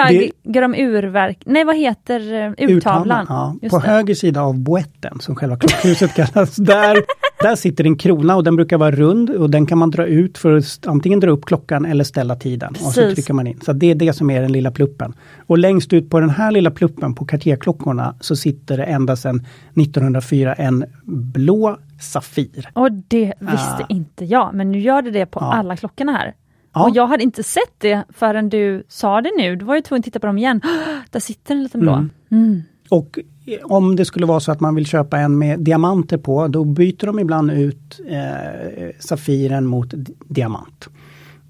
höger om urverk, nej vad heter uh, urtavlan? Ja. På det. höger sida av boetten, som själva klockhuset kallas, där, där sitter en krona och den brukar vara rund och den kan man dra ut för att antingen dra upp klockan eller ställa tiden. Precis. Och så trycker man in. Så det är det som är den lilla pluppen. Och längst ut på den här lilla pluppen på Cartierklockorna så sitter det ända sedan 1904 en blå Safir. Och det visste uh. inte jag, men nu gör det det på ja. alla klockorna här. Ja. Och jag hade inte sett det förrän du sa det nu. Då var jag tvungen att titta på dem igen. Där sitter en liten blå. Mm. Mm. Och om det skulle vara så att man vill köpa en med diamanter på, då byter de ibland ut eh, Safiren mot diamant.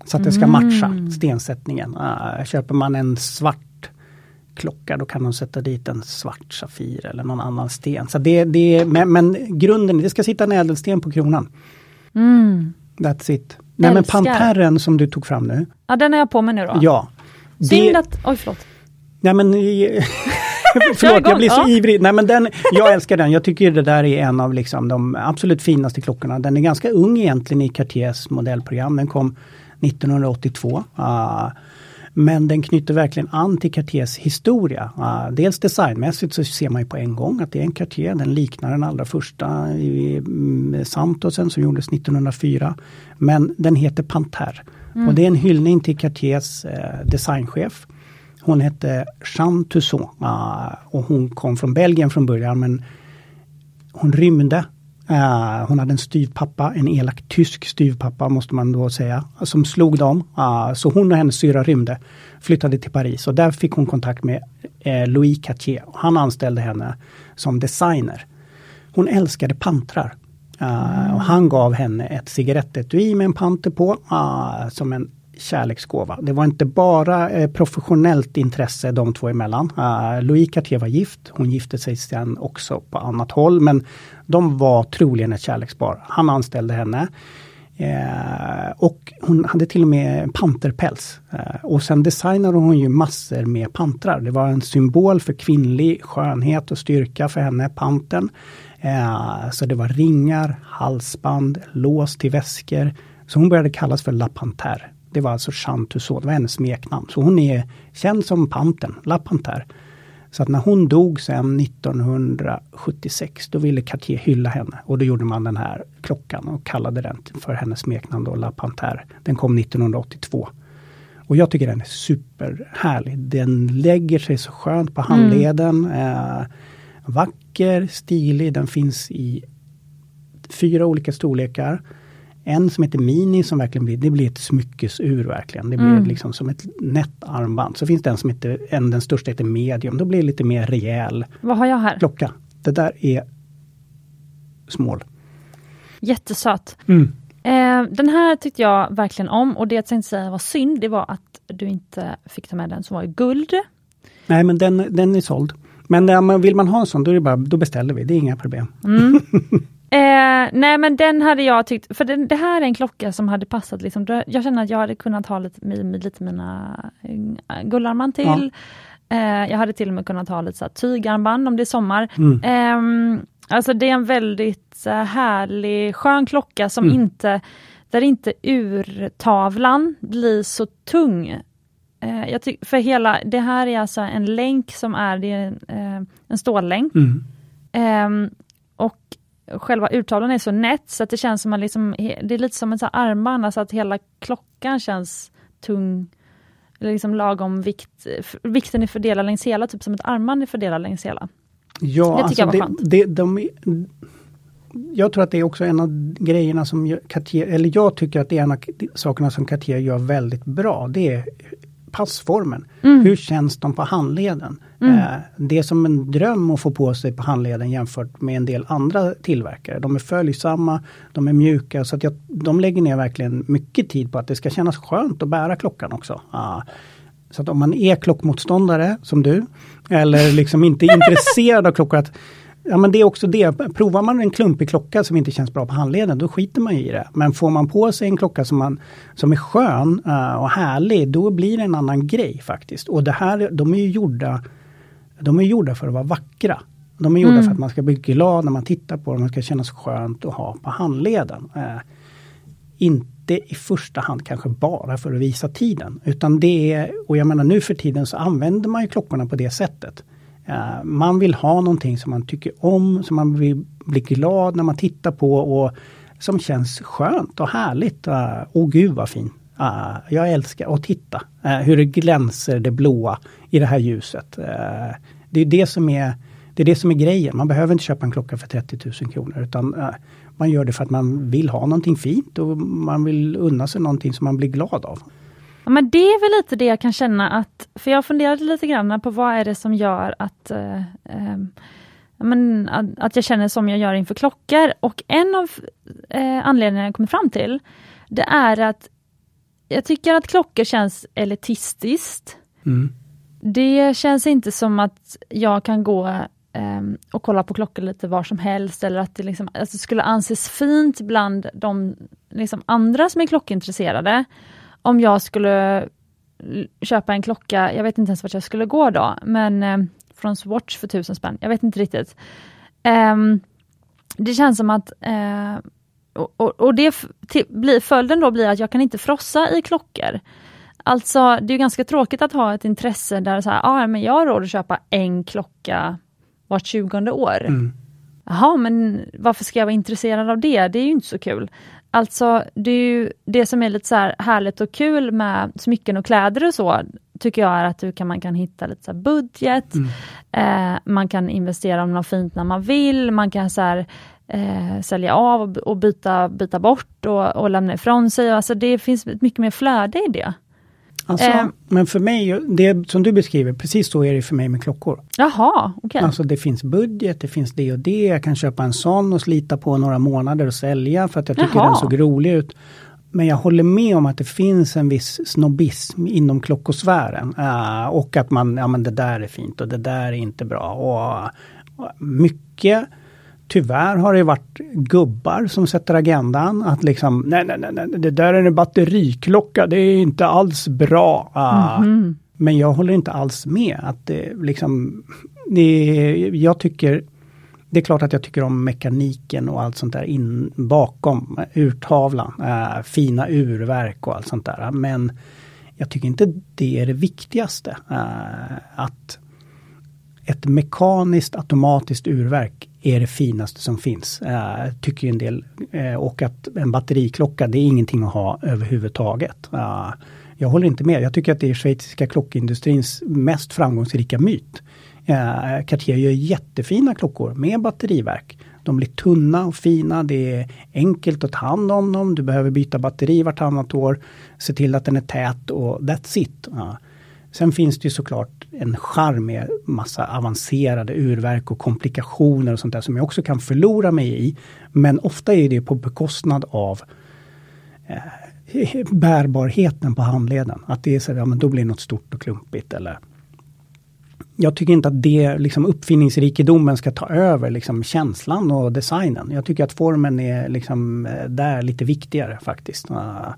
Så att det ska matcha mm. stensättningen. Uh, köper man en svart klocka då kan de sätta dit en svart Safir eller någon annan sten. Så det, det, men, men grunden, det ska sitta en ädelsten på kronan. Mm. That's it. Nej men Pantherren som du tog fram nu. Ja den har jag på mig nu då. Ja. Synd att, oj förlåt. Nej men Förlåt, jag blir så ja. ivrig. Nej, men den, jag älskar den. Jag tycker det där är en av liksom de absolut finaste klockorna. Den är ganska ung egentligen i Cartiers modellprogram. Den kom 1982. Uh, men den knyter verkligen an till Cartiers historia. Uh, dels designmässigt så ser man ju på en gång att det är en Cartier. Den liknar den allra första mm, Santosen som gjordes 1904. Men den heter Panter. Mm. Och det är en hyllning till Cartiers uh, designchef. Hon hette Jeanne Tussaud uh, och hon kom från Belgien från början men hon rymde Uh, hon hade en styvpappa, en elak tysk styvpappa måste man då säga, som slog dem. Uh, så hon och hennes syra rymde, flyttade till Paris och där fick hon kontakt med uh, Louis Cartier. Han anställde henne som designer. Hon älskade pantrar. Mm. och han gav henne ett cigarettetui med en panter på som en kärleksgåva. Det var inte bara eh, professionellt intresse de två emellan. Uh, Louis Cartier var gift. Hon gifte sig sen också på annat håll men de var troligen ett kärlekspar. Han anställde henne. Eh, och hon hade till och med panterpäls. Eh, och sen designade hon ju massor med pantrar. Det var en symbol för kvinnlig skönhet och styrka för henne, panten. Eh, så det var ringar, halsband, lås till väskor. Så hon började kallas för La Panthère. Det var alltså Tussaud, det var hennes smeknamn. Så hon är känd som Panten, La Panthère. Så att när hon dog sen 1976, då ville Cartier hylla henne. Och då gjorde man den här klockan och kallade den för hennes smeknamn då, La Panthère. Den kom 1982. Och jag tycker den är superhärlig. Den lägger sig så skönt på handleden. Mm. Eh, vacker, stilig, den finns i fyra olika storlekar. En som heter Mini som verkligen blir, det blir ett smyckesur verkligen. Det blir mm. liksom som ett nätt armband. Så finns det en som heter, en, den största heter Medium. Då blir det lite mer rejäl Vad har jag här? klocka. Det där är Small. Jättesöt. Mm. Eh, den här tyckte jag verkligen om och det jag tänkte säga var synd, det var att du inte fick ta med den som var i guld. Nej men den, den är såld. Men vill man ha en sån, då, är bara, då beställer vi, det är inga problem. Mm. Eh, nej men den hade jag tyckt, för den, det här är en klocka som hade passat. Liksom, jag känner att jag hade kunnat ha lite, lite mina äh, guldarmband till. Ja. Eh, jag hade till och med kunnat ha lite så här, tygarmband om det är sommar. Mm. Eh, alltså det är en väldigt äh, härlig, skön klocka som mm. inte, där inte urtavlan blir så tung. Eh, jag tyck, för hela, det här är alltså en länk som är, det är en, en stållänk. Mm. Ehm, och själva urtavlan är så nätt så att det känns som att liksom, det är lite som ett armband, alltså att hela klockan känns tung. Eller liksom lagom vikt. Vikten är fördelad längs hela, typ som ett armband är fördelad längs hela. Ja, det tycker alltså jag var det, det, de, jag tror att det är också en av grejerna som Cartier, eller jag tycker att det är en av sakerna som Cartier gör väldigt bra. Det är passformen. Mm. Hur känns de på handleden? Mm. Eh, det är som en dröm att få på sig på handleden jämfört med en del andra tillverkare. De är följsamma, de är mjuka så att jag, de lägger ner verkligen mycket tid på att det ska kännas skönt att bära klockan också. Ah. Så att om man är klockmotståndare som du, eller liksom inte intresserad av klockor, att Ja men det är också det. Provar man en klumpig klocka som inte känns bra på handleden, då skiter man i det. Men får man på sig en klocka som, man, som är skön uh, och härlig, då blir det en annan grej faktiskt. Och det här, de är ju gjorda, de är gjorda för att vara vackra. De är gjorda mm. för att man ska bli glad när man tittar på dem, det ska kännas skönt att ha på handleden. Uh, inte i första hand kanske bara för att visa tiden. Utan det är, och jag menar nu för tiden så använder man ju klockorna på det sättet. Uh, man vill ha någonting som man tycker om, som man vill bli glad när man tittar på och som känns skönt och härligt. Uh, Åh gud vad fin! Uh, jag älskar att titta hur det glänser det blåa i det här ljuset. det är det som är det är det som är grejen. Man behöver inte köpa en klocka för 30 000 kronor utan man gör det för att man vill ha någonting fint och man vill unna sig någonting som man blir glad av. Ja, men det är väl lite det jag kan känna att, för jag funderade lite grann på vad är det som gör att, eh, eh, men, att, jag känner som jag gör inför klockor. Och en av eh, anledningarna jag kommit fram till, det är att jag tycker att klockor känns elitistiskt. Mm. Det känns inte som att jag kan gå eh, och kolla på klockor lite var som helst eller att det, liksom, att det skulle anses fint bland de liksom, andra som är klockintresserade om jag skulle köpa en klocka, jag vet inte ens vart jag skulle gå då, men eh, från Swatch för tusen spänn, jag vet inte riktigt. Eh, det känns som att eh, och, och, det blir, följden då blir att jag kan inte frossa i klockor. Alltså det är ganska tråkigt att ha ett intresse där så här, ah, men jag har råd att köpa en klocka vart tjugonde år. Mm. Jaha, men varför ska jag vara intresserad av det? Det är ju inte så kul. Alltså det, är ju, det som är lite så här härligt och kul med smycken och kläder och så, tycker jag är att du kan, man kan hitta lite så budget, mm. eh, man kan investera om något fint när man vill, man kan så här, eh, sälja av och, och, byta, byta bort och, och lämna ifrån sig. Alltså det finns mycket mer flöde i det. Alltså, eh, men för mig, det som du beskriver, precis så är det för mig med klockor. Jaha, okej. Okay. Alltså det finns budget, det finns det och det. Jag kan köpa en sån och slita på några månader och sälja för att jag tycker Jaha. den såg rolig ut. Men jag håller med om att det finns en viss snobbism inom klockosfären. Uh, och att man, ja men det där är fint och det där är inte bra. Och, och mycket tyvärr har det varit gubbar som sätter agendan. Att liksom, nej, nej, nej, det där är en batteriklocka, det är inte alls bra. Mm -hmm. Men jag håller inte alls med. Att det, liksom, det, jag tycker, det är klart att jag tycker om mekaniken och allt sånt där in, bakom urtavlan. Äh, fina urverk och allt sånt där. Men jag tycker inte det är det viktigaste. Äh, att ett mekaniskt automatiskt urverk är det finaste som finns, äh, tycker en del. Äh, och att en batteriklocka, det är ingenting att ha överhuvudtaget. Äh, jag håller inte med. Jag tycker att det är schweiziska klockindustrins mest framgångsrika myt. Eh, Cartier gör jättefina klockor med batteriverk. De blir tunna och fina, det är enkelt att ta hand om dem, du behöver byta batteri vartannat år, se till att den är tät och that's it. Ja. Sen finns det ju såklart en charm med massa avancerade urverk och komplikationer och sånt där som jag också kan förlora mig i. Men ofta är det på bekostnad av eh, bärbarheten på handleden. Att det är så, ja men då blir det något stort och klumpigt eller jag tycker inte att det, liksom uppfinningsrikedomen ska ta över liksom känslan och designen. Jag tycker att formen är liksom eh, där lite viktigare faktiskt. Eh,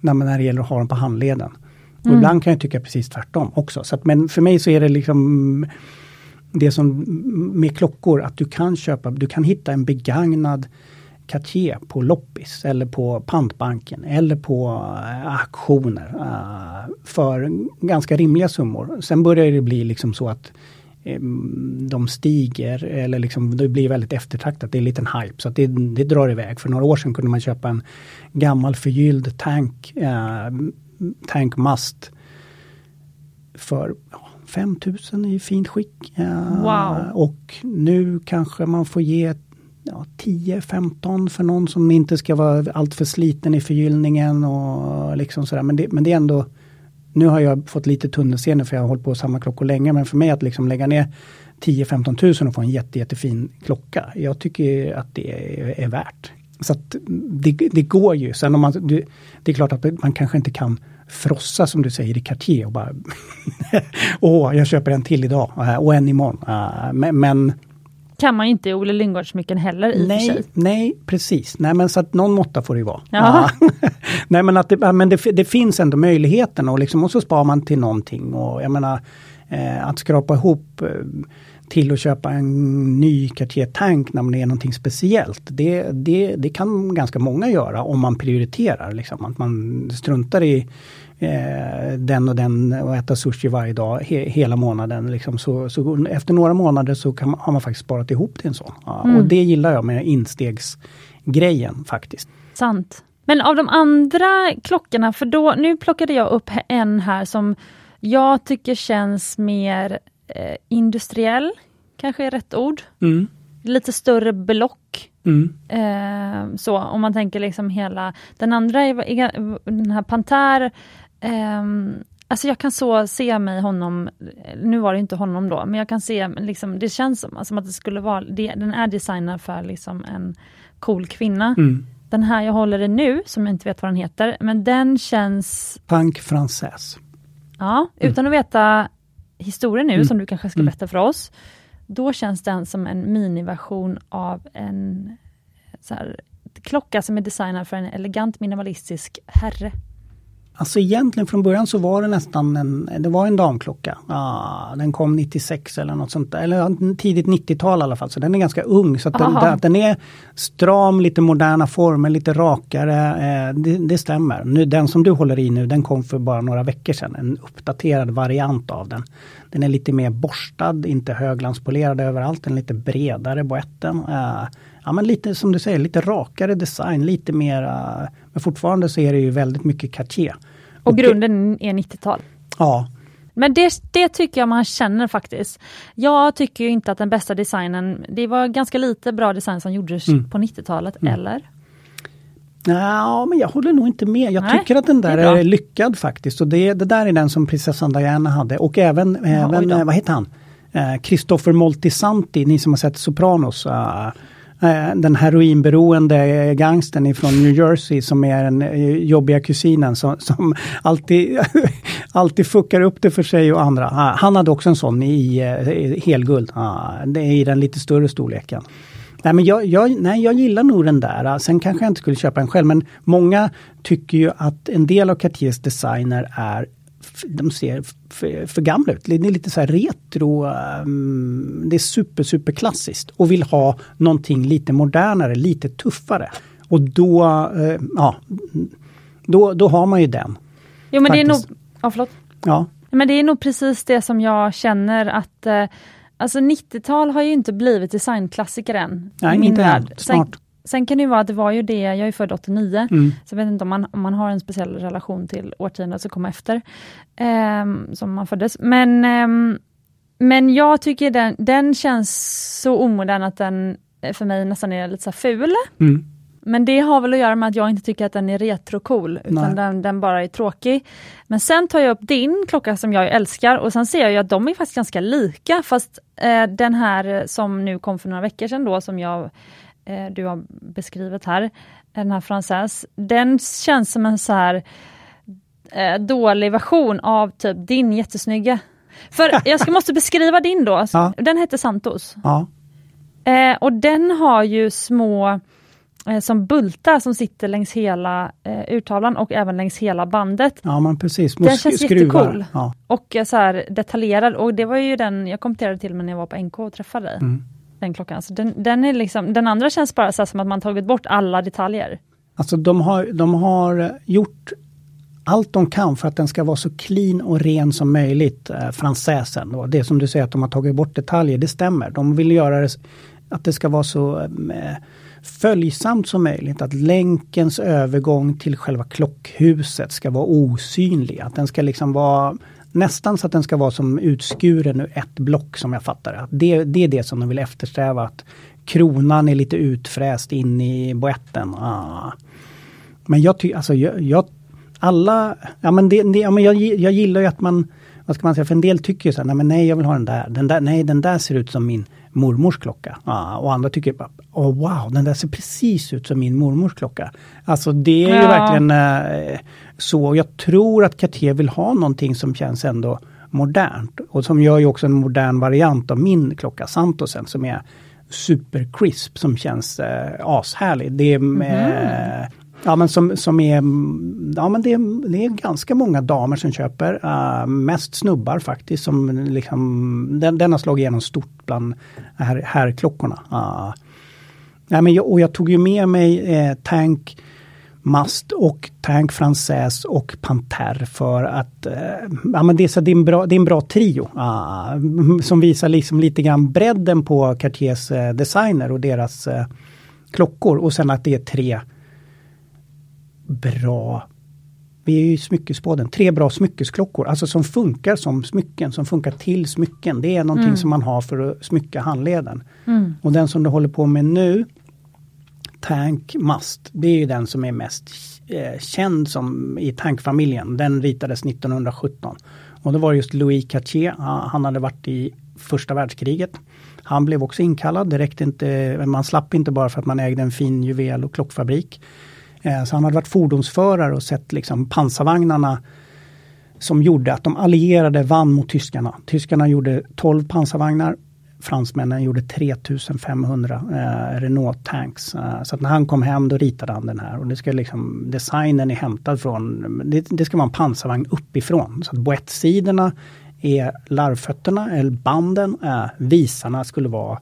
när, när det gäller att ha den på handleden. Och mm. ibland kan jag tycka precis tvärtom också. Så att, men för mig så är det liksom det som med klockor att du kan köpa, du kan hitta en begagnad Cartier på loppis eller på pantbanken eller på uh, auktioner uh, för ganska rimliga summor. Sen börjar det bli liksom så att um, de stiger eller liksom det blir väldigt eftertraktat. Det är en liten hype så att det, det drar iväg. För några år sedan kunde man köpa en gammal förgylld tank, uh, tankmast för 5000 i fint skick. Wow. Och nu kanske man får ge ja, 10-15 för någon som inte ska vara alltför sliten i förgyllningen och liksom sådär. Men det, men det är ändå nu har jag fått lite tunnelseende för jag har hållit på samma klockor länge. Men för mig att liksom lägga ner 10-15 tusen och få en jätte, jättefin klocka. Jag tycker att det är, är värt. Så att det, det, går ju. Sen om man, det, det, är klart att man kanske inte kan frossa som du säger i Cartier och bara Åh, jag köper en till idag och en imorgon. Men, men kan man inte i Olle Lindgårdsmycken heller i nej, sig. Nej, precis. Nej, men så att någon måtta får det vara. Ja. nej, men, att det, men det, det, finns ändå möjligheten och, liksom, och så sparar man till någonting. Och jag menar, eh, att skrapa ihop eh, till att köpa en ny Cartier Tank när det är någonting speciellt. Det, det, det kan ganska många göra om man prioriterar. Liksom. Att man struntar i eh, den och den och äta sushi varje dag he, hela månaden. Liksom. Så, så, efter några månader så kan man, har man faktiskt sparat ihop till en sån. Ja, mm. Och det gillar jag med instegsgrejen faktiskt. Sant. Men av de andra klockorna, för då, nu plockade jag upp en här som jag tycker känns mer eh, industriell, kanske är rätt ord. Mm. Lite större block. Mm. Eh, så om man tänker liksom hela, den andra är, den här Panther Um, alltså jag kan så se mig honom, nu var det inte honom då, men jag kan se, liksom, det känns som, som att det skulle vara, det, den är designad för liksom en cool kvinna. Mm. Den här jag håller i nu, som jag inte vet vad den heter, men den känns... Punk Française. Ja, utan mm. att veta historien nu, mm. som du kanske ska mm. berätta för oss. Då känns den som en miniversion av en så här, klocka som är designad för en elegant minimalistisk herre. Alltså egentligen från början så var det nästan en, det var en damklocka. Ah, den kom 96 eller något sånt där, eller tidigt 90-tal i alla fall. Så den är ganska ung. Så att den, den, är stram, lite moderna former, lite rakare. Eh, det, det, stämmer. Nu, den som du håller i nu, den kom för bara några veckor sedan. En uppdaterad variant av den. Den är lite mer borstad, inte höglanspolerad överallt. Den är lite bredare boetten. Eh, ja men lite som du säger, lite rakare design, lite mera, men fortfarande så är det ju väldigt mycket Cartier. Och, och grunden är 90-tal? Ja. Men det, det tycker jag man känner faktiskt. Jag tycker inte att den bästa designen, det var ganska lite bra design som gjordes mm. på 90-talet, mm. eller? Ja, men jag håller nog inte med. Jag Nej, tycker att den där är, är, lyckad faktiskt. Och det, det där är den som prinsessan Diana hade och även, ja, även vad heter han? Eh, Christopher Moltisanti, ni som har sett Sopranos. Eh, Eh, den heroinberoende gangsten ifrån New Jersey som är den eh, jobbiga kusinen som, som alltid, alltid fuckar upp det för sig och andra. Ah, han hade också en sån i, i helguld, ah, i den lite större storleken. Nej, men jag, jag, nej, jag gillar nog den där. Ah, sen kanske jag inte skulle köpa den själv, men många tycker ju att en del av Cartiers designer är de ser för, för gamla ut. Det är lite så här retro, um, det är super, super klassiskt och vill ha någonting lite modernare, lite tuffare. Och då, uh, ja, då, då har man ju den. Jo men faktiskt. det är nog, ja förlåt. Ja. Men det är nog precis det som jag känner att uh, Alltså 90-tal har ju inte blivit designklassiker än. Nej, inte än. Snart. Sen, sen, kan det ju vara att det var ju det, jag är född 89, mm. så jag vet inte om man, om man har en speciell relation till årtiondet som kom efter, um, som man föddes. Men, um, men jag tycker den, den känns så omodern att den för mig nästan är lite så ful. Mm. Men det har väl att göra med att jag inte tycker att den är retrocool, utan den, den, bara är tråkig. Men sen tar jag upp din klocka som jag älskar och sen ser jag att de är faktiskt ganska lika, fast eh, den här som nu kom för några veckor sedan då, som jag, eh, du har beskrivit här, den här Frances, den känns som en så här eh, dålig version av typ din jättesnygga. För jag ska, måste beskriva din då, ja. den heter Santos. Ja. Eh, och den har ju små eh, som bultar som sitter längs hela eh, urtavlan och även längs hela bandet. Ja men precis, små Den känns skruvar. jättecool ja. och eh, så här detaljerad och det var ju den jag kommenterade till när jag var på NK och träffade dig. Mm. Den klockan. Så den, den, är liksom, den andra känns bara så som att man tagit bort alla detaljer. Alltså de har, de har eh, gjort allt de kan för att den ska vara så clean och ren som möjligt, eh, fransäsen. Då. Det som du säger att de har tagit bort detaljer, det stämmer. De vill göra det, att det ska vara så eh, eh, följsamt som möjligt. Att länkens övergång till själva klockhuset ska vara osynlig. Att den ska liksom vara nästan så att den ska vara som utskuren ur ett block som jag fattar det. Det, det är det som de vill eftersträva. Att kronan är lite utfräst in i boetten. Ah. Men jag tycker, alltså jag, jag, alla, ja men, det, det, ja, men jag, jag gillar ju att man, vad ska man säga, för en del tycker så här, nej, men nej jag vill ha den där, den där, nej den där ser ut som min mormors klocka. Ja, och andra tycker bara, oh, wow, den där ser precis ut som min mormors klocka. Alltså det är ja. ju verkligen eh, så. Jag tror att Cartier vill ha någonting som känns ändå modernt. Och som gör ju också en modern variant av min klocka, Santosen, som är super crisp som känns eh, ashärlig. Det är med, mm. Ja men som, som är, mm, ja men det är, det är ganska många damer som köper, uh, mest snubbar faktiskt som liksom, den, den har slagit igenom stort bland här, herrklockorna. Uh, ah. nej, men jag, och jag tog ju med mig eh, Tank Mast och Tank Frances och Panter för att eh, ja, men det, är så, det, är en bra, det är en bra trio. Uh, som visar liksom lite grann bredden på Cartiers eh, designer och deras eh, klockor och sen att det är tre bra vi är ju i smyckesbåden, tre bra smyckesklockor, alltså som funkar som smycken, som funkar till smycken. Det är någonting mm. som man har för att smycka handleden. Mm. Och den som du håller på med nu, Tank Must, det är ju den som är mest eh, känd som i tankfamiljen. Den ritades 1917. Och det var just Louis Cartier, han hade varit i första världskriget. Han blev också inkallad, det räckte inte, man slapp inte bara för att man ägde en fin juvel och klockfabrik. Eh, så han hade varit fordonsförare och sett liksom pansarvagnarna som gjorde att de allierade vann mot tyskarna. Tyskarna gjorde 12 pansarvagnar. Fransmännen gjorde 3500 eh, Renault Tanks. Eh, så att när han kom hem då ritade han den här. Och det ska liksom, designen är hämtad från, det, det ska vara en pansarvagn uppifrån. Så att boettsidorna är larvfötterna, eller banden, eh, visarna skulle vara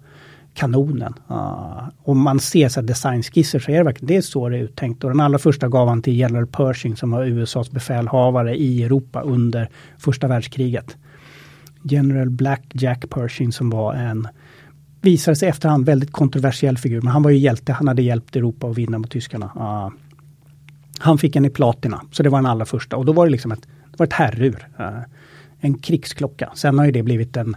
kanonen. Ah, uh, om man ser så designskisser så är det verkligen det är så det är uttänkt. Och den allra första gav han till General Pershing som var USAs befälhavare i Europa under första världskriget. General Black Jack Pershing som var en visade sig efterhand väldigt kontroversiell figur. Men han var ju hjälte, han hade hjälpt Europa att vinna mot tyskarna. Uh, han fick en i platina, så det var den allra första. Och då var det liksom ett, det var ett herrur. Uh, en krigsklocka. Sen har ju det blivit en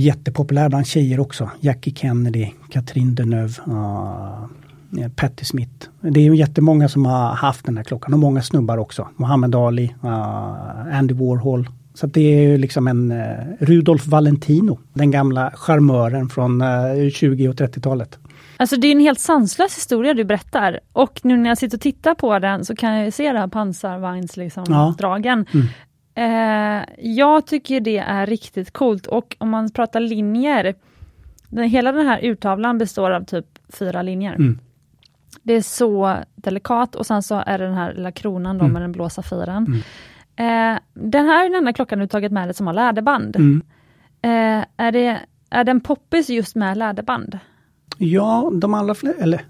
Jättepopulär bland tjejer också. Jackie Kennedy, Catherine Deneuve, uh, Patti Smith. Det är ju jättemånga som har haft den här klockan och många snubbar också. Muhammad Ali, uh, Andy Warhol. Så det är ju liksom en uh, Rudolf Valentino, den gamla charmören från uh, 20 och 30-talet. Alltså det är en helt sanslös historia du berättar. Och nu när jag sitter och tittar på den så kan jag se det här pansarvagnsdragen. Liksom, ja. mm. Eh, jag tycker det är riktigt coolt och om man pratar linjer Den, hela den här urtavlan består av typ fyra linjer. Mm. Det är så delikat och sen så är det den här lilla kronan då Mm. med den blå safiren. Mm. Eh, den här är den enda klockan du tagit med dig som har läderband. Mm. Eh, är, det, är den poppis just med läderband? Ja, de allra fler, eller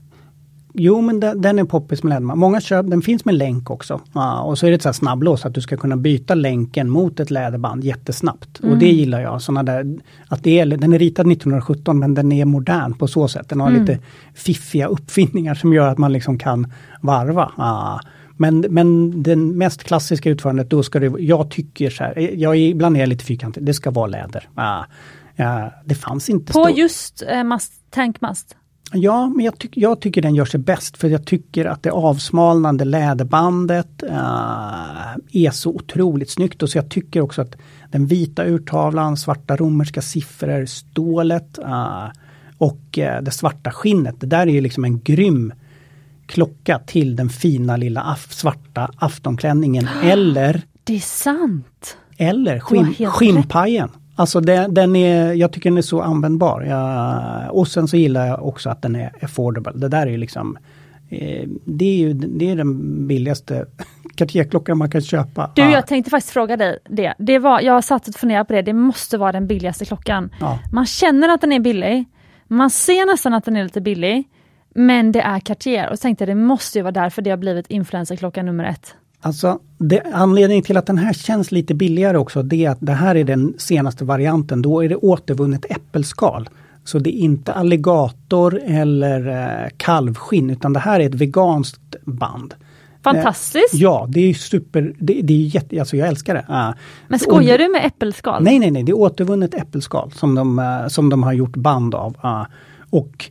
Jo, men den, den är poppis med läderman. Många köp, den finns med länk också. Ja, och så är det ett så här snabblås att du ska kunna byta länken mot ett läderband jättesnabbt. Mm. Och det gillar jag. Såna där, att det är, den är ritad 1917 men den är modern på så sätt. Den har Mm. lite fiffiga uppfinningar som gör att man liksom kan varva. Ja. Men, men den mest klassiska utförandet, då ska det, jag tycker så här, jag är, ibland är jag lite fyrkantig, det ska vara läder. Ja. Ja, det fanns inte På stor- just eh, mast, tankmast? Ja, men jag, tyck, jag tycker den gör sig bäst för jag tycker att det avsmalnande läderbandet eh, är så otroligt snyggt. Och så jag tycker också att den vita urtavlan, svarta romerska siffror, stålet eh, och eh, det svarta skinnet. Det där är ju liksom en grym klocka till den fina lilla af, svarta aftonklänningen. Eller, Det är sant! eller skinn, skinnpajen. Alltså det, den är, jag tycker den är så användbar. Jag, och sen så gillar jag också att den är affordable. Det där är ju liksom eh, det är ju det är den billigaste Cartier-klockan man kan köpa. Du, Ja, jag tänkte faktiskt fråga dig det. det var, jag satt och funderade på det, det måste vara den billigaste klockan. ja. Man känner att den är billig, man ser nästan att den är lite billig, men det är Cartier. Och så tänkte jag, det måste ju vara därför det har blivit influencerklocka nummer ett. Alltså, det, anledningen till att den här känns lite billigare också, det är att det här är den senaste varianten. Då är det återvunnet äppelskal. Så det är inte alligator eller eh, kalvskinn, utan det här är ett veganskt band. Fantastiskt! Ja, det är super, det, det är jätte, alltså jag älskar det. Ja. men skojar du med äppelskal? Nej, nej, nej, det är återvunnet äppelskal som de, eh, som de har gjort band av. Ja. Och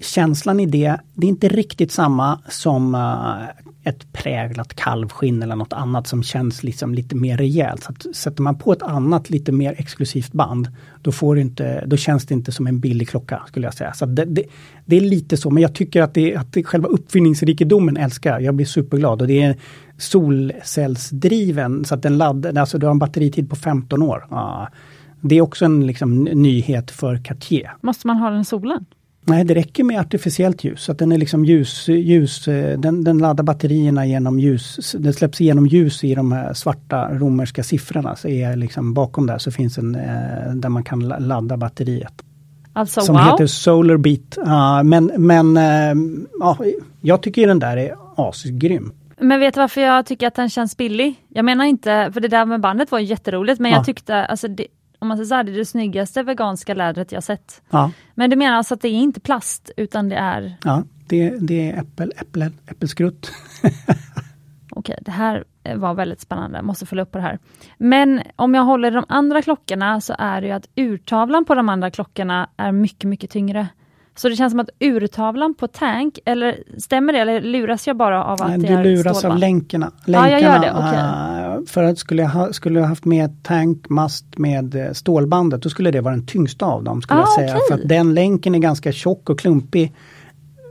känslan i det, det är inte riktigt samma som eh, ett präglat kalvskinn eller något annat som känns liksom lite mer rejält. Så att sätter man på ett annat lite mer exklusivt band, då, får det inte, då känns det inte som en billig klocka skulle jag säga. Så det, det, det är lite så, men jag tycker att, det, att det, själva uppfinningsrikedomen älskar jag. Jag blir superglad och det är solcellsdriven så att den laddar, alltså du har en batteritid på 15 år. Ja. Det är också en liksom, nyhet för Cartier. Måste man ha den i solen? Nej, det räcker med artificiellt ljus. Att den är liksom ljus, ljus eh, den, den laddar batterierna genom ljus. Det släpps igenom ljus i de här svarta romerska siffrorna. Så är liksom bakom där så finns en eh, där man kan la- ladda batteriet. Alltså som wow! heter Solar Beat. Men men eh, ja, jag tycker den där är asgrym. Men vet du varför jag tycker att den känns billig? Jag menar inte, för det där med bandet var jätteroligt, men Ja. jag tyckte, alltså det, om man säger så här, det är det snyggaste veganska lädret jag sett. Ja, Men du menar alltså att det är inte plast, utan det är, ja det, det är äppel, äpple, äppelskrutt. okej, det här var väldigt spännande, jag måste följa upp på det här. Men om jag håller de andra klockorna så är det ju att urtavlan på de andra klockorna är mycket, mycket tyngre. Så det känns som att urtavlan på Tank, eller stämmer det, eller luras jag bara av att Nej, det du är luras av stålband? länkarna. Ja, jag gör Länkarna, det, eh, För att skulle jag, ha, skulle jag haft med tankmast med eh, stålbandet, då skulle det vara den tyngsta av dem. skulle Ah, jag säga. okej. För att den länken är ganska tjock och klumpig.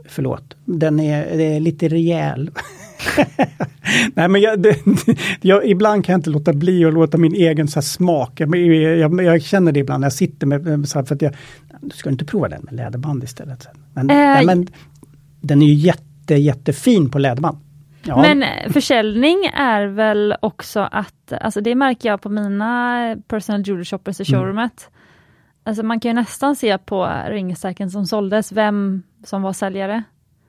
Förlåt, den är, är lite rejäl. Nej men jag, det, jag, ibland kan jag inte låta bli att låta min egen så smak. Jag, jag, jag känner det ibland när jag sitter med, så för att jag, du ska inte prova den med läderband istället? Men, Eh, nej, men den är ju jätte, jättefin på läderband. Ja, Men eh, försäljning är väl också att, alltså det märker jag på mina personal jewelry shoppers i Mm. showroomet. Alltså man kan ju nästan se på ringstacken som såldes vem som var säljare.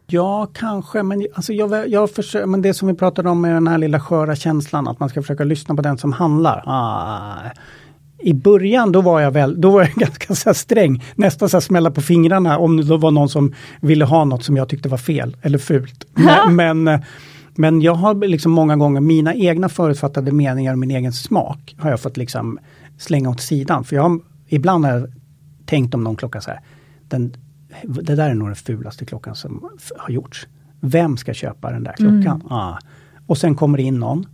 Ja, kanske, men, alltså jag, jag försöker, men det som vi pratade om med den här lilla sköra känslan, att man ska försöka lyssna på den som handlar. Ah. I början då var jag väl, då var jag ganska så sträng, nästan så smälla på fingrarna om det var någon som ville ha något som jag tyckte var fel eller fult. Men, men, men jag har liksom många gånger mina egna förutfattade meningar och min egen smak har jag fått liksom slänga åt sidan. För jag har, ibland har jag tänkt om någon klocka så här, den, det där är nog den fulaste klockan som har gjorts. Vem ska köpa den där klockan? Ah. Och sen kommer det in någon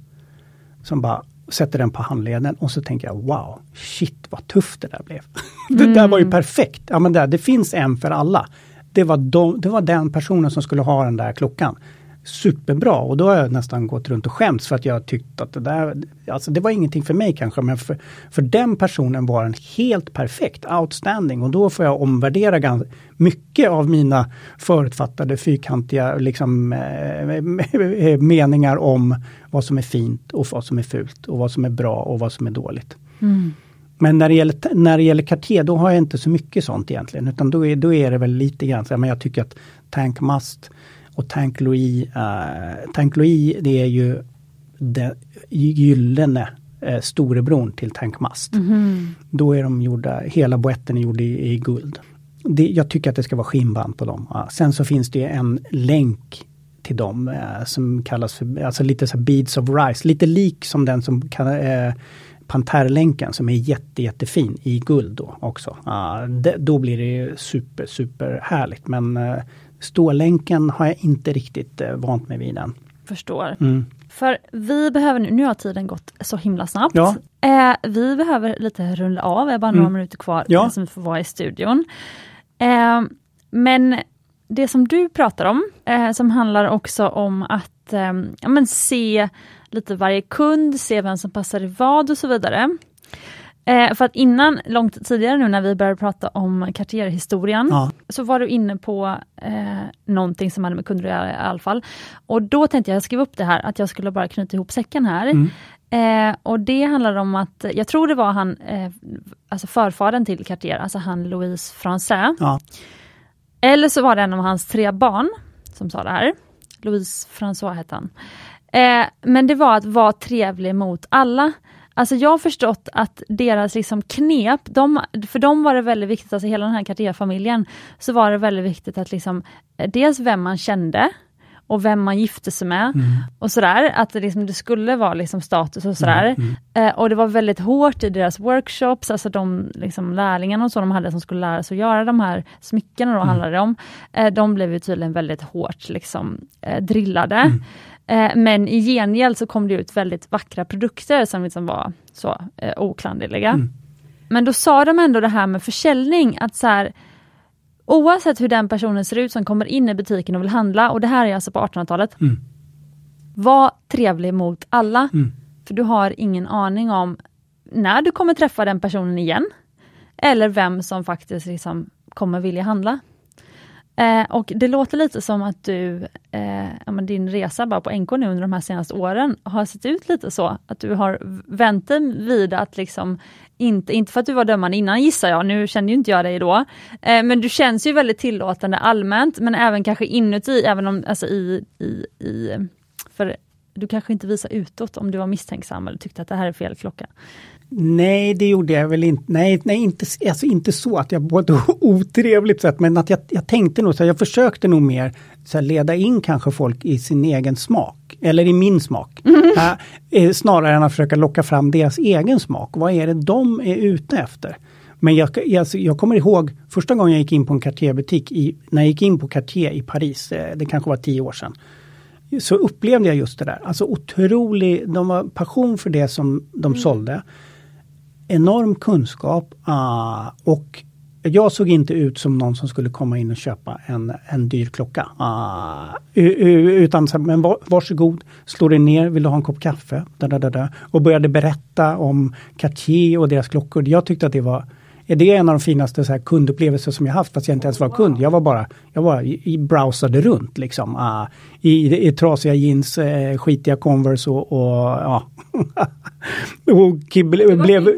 som bara sätter den på handleden och så tänker jag wow, shit vad tufft det där blev. det där var ju perfekt. Ja, men där, det finns en för alla. Det var, de, det var den personen som skulle ha den där klockan. Superbra och då har jag nästan gått runt och skämts för att jag tyckte att det där, alltså det var ingenting för mig kanske, men för, för den personen var den helt perfekt, outstanding och då får jag omvärdera ganska mycket av mina förutfattade fyrkantiga liksom, eh, meningar om vad som är fint och vad som är fult och vad som är bra och vad som är dåligt. Mm. Men när det, gäller, när det gäller Cartier, då har jag inte så mycket sånt egentligen. Utan då är, då är det väl lite grann så men jag tycker att Tank Must och Tank Louis, uh, Tank Louis det är ju den gyllene uh, storebror till Tank Must. Mm. Då är de gjorda, hela boetten är gjord i, i guld. Det, jag tycker att det ska vara skinnband på dem. Uh, sen så finns det en länk till dem uh, som kallas för, alltså lite så Beads of Rice, lite lik som den som kan, uh, Panterlänken som är jätte, jättefin i guld då också. Uh, det, då blir det super, super härligt. Men uh, stålänken har jag inte riktigt uh, vant mig vid än. Förstår. Mm. För vi behöver nu, nu har tiden gått så himla snabbt. Ja. Eh, vi behöver lite rulla av, det är bara mm. några minuter kvar ja. som vi får vara i studion. Eh, men det som du pratar om, eh, som handlar också om att eh, ja, men se lite varje kund, se vem som passar i vad och så vidare. Eh, för att innan, långt tidigare nu när vi började prata om Cartier-historien, ja. så var du inne på eh, någonting som hade med kunder att göra i alla fall. Och då tänkte jag skriva upp det här, att jag skulle bara knyta ihop säcken här. Mm. Eh, och det handlar om att, jag tror det var han, eh, alltså förfadern till Cartier, alltså han Louis Français. Ja. Eller så var det en av hans tre barn som sa det här. Louis François hette han. Eh, men det var att vara trevlig mot alla. Alltså jag har förstått att deras liksom knep, de, för dem var det väldigt viktigt, alltså hela den här Cartier-familjen, så var det väldigt viktigt att liksom, dels vem man kände, och vem man gifte sig med mm. och sådär. Att det, liksom, det skulle vara liksom status och sådär. Mm. Mm. Eh, och det var väldigt hårt i deras workshops, alltså de liksom, lärlingarna och så de hade som skulle lära sig att göra de här smyckena då mm. handlade om. Eh, de blev ju tydligen väldigt hårt liksom, eh, drillade. Eh, men i gengäld så kom det ut väldigt vackra produkter som liksom var så eh, oklanderliga. Mm. Men då sa de ändå det här med försäljning, att så här, oavsett hur den personen ser ut som kommer in i butiken och vill handla, och det här är alltså på 1800-talet. Mm. Var trevlig mot alla, mm. för du har ingen aning om när du kommer träffa den personen igen, eller vem som faktiskt liksom kommer vilja handla. Eh, och det låter lite som att du, eh, ja, din resa bara på NK nu under de här senaste åren har sett ut lite så, att du har vänt dig vid att liksom inte, inte för att du var dömande innan gissar jag, nu kände ju inte jag dig då, eh, men du känns ju väldigt tillåtande allmänt, men även kanske inuti, även om, alltså i, i, i för du kanske inte visar utåt om du var misstänksam eller tyckte att det här är fel klocka. Nej, det gjorde jag väl inte. Nej, nej inte, alltså inte så att jag på ett otrevligt sätt, men att jag, jag tänkte nog så jag försökte nog mer så här, leda in kanske folk i sin egen smak, eller i min smak. Mm. Äh, snarare än att försöka locka fram deras egen smak. Vad är det de är ute efter? Men jag, jag, jag kommer ihåg första gången jag gick in på en Cartier-butik, när jag gick in på Cartier i Paris, eh, det kanske var tio år sedan så upplevde jag just det där. Alltså otrolig, de var passion för det som de mm. sålde enorm kunskap uh, och jag såg inte ut som någon som skulle komma in och köpa en, en dyr klocka. Uh, utan men varsågod, slå dig ner, vill du ha en kopp kaffe? Da, da, da, da. Och började berätta om Cartier och deras klockor. Jag tyckte att det var det är en av de finaste så här, kundupplevelser som jag haft fast jag inte ens var kund. Jag var bara, jag var i, browsade runt liksom. Uh, i, i trasiga jeans, uh, skitiga Converse och, och ja. och ble, blev... Då?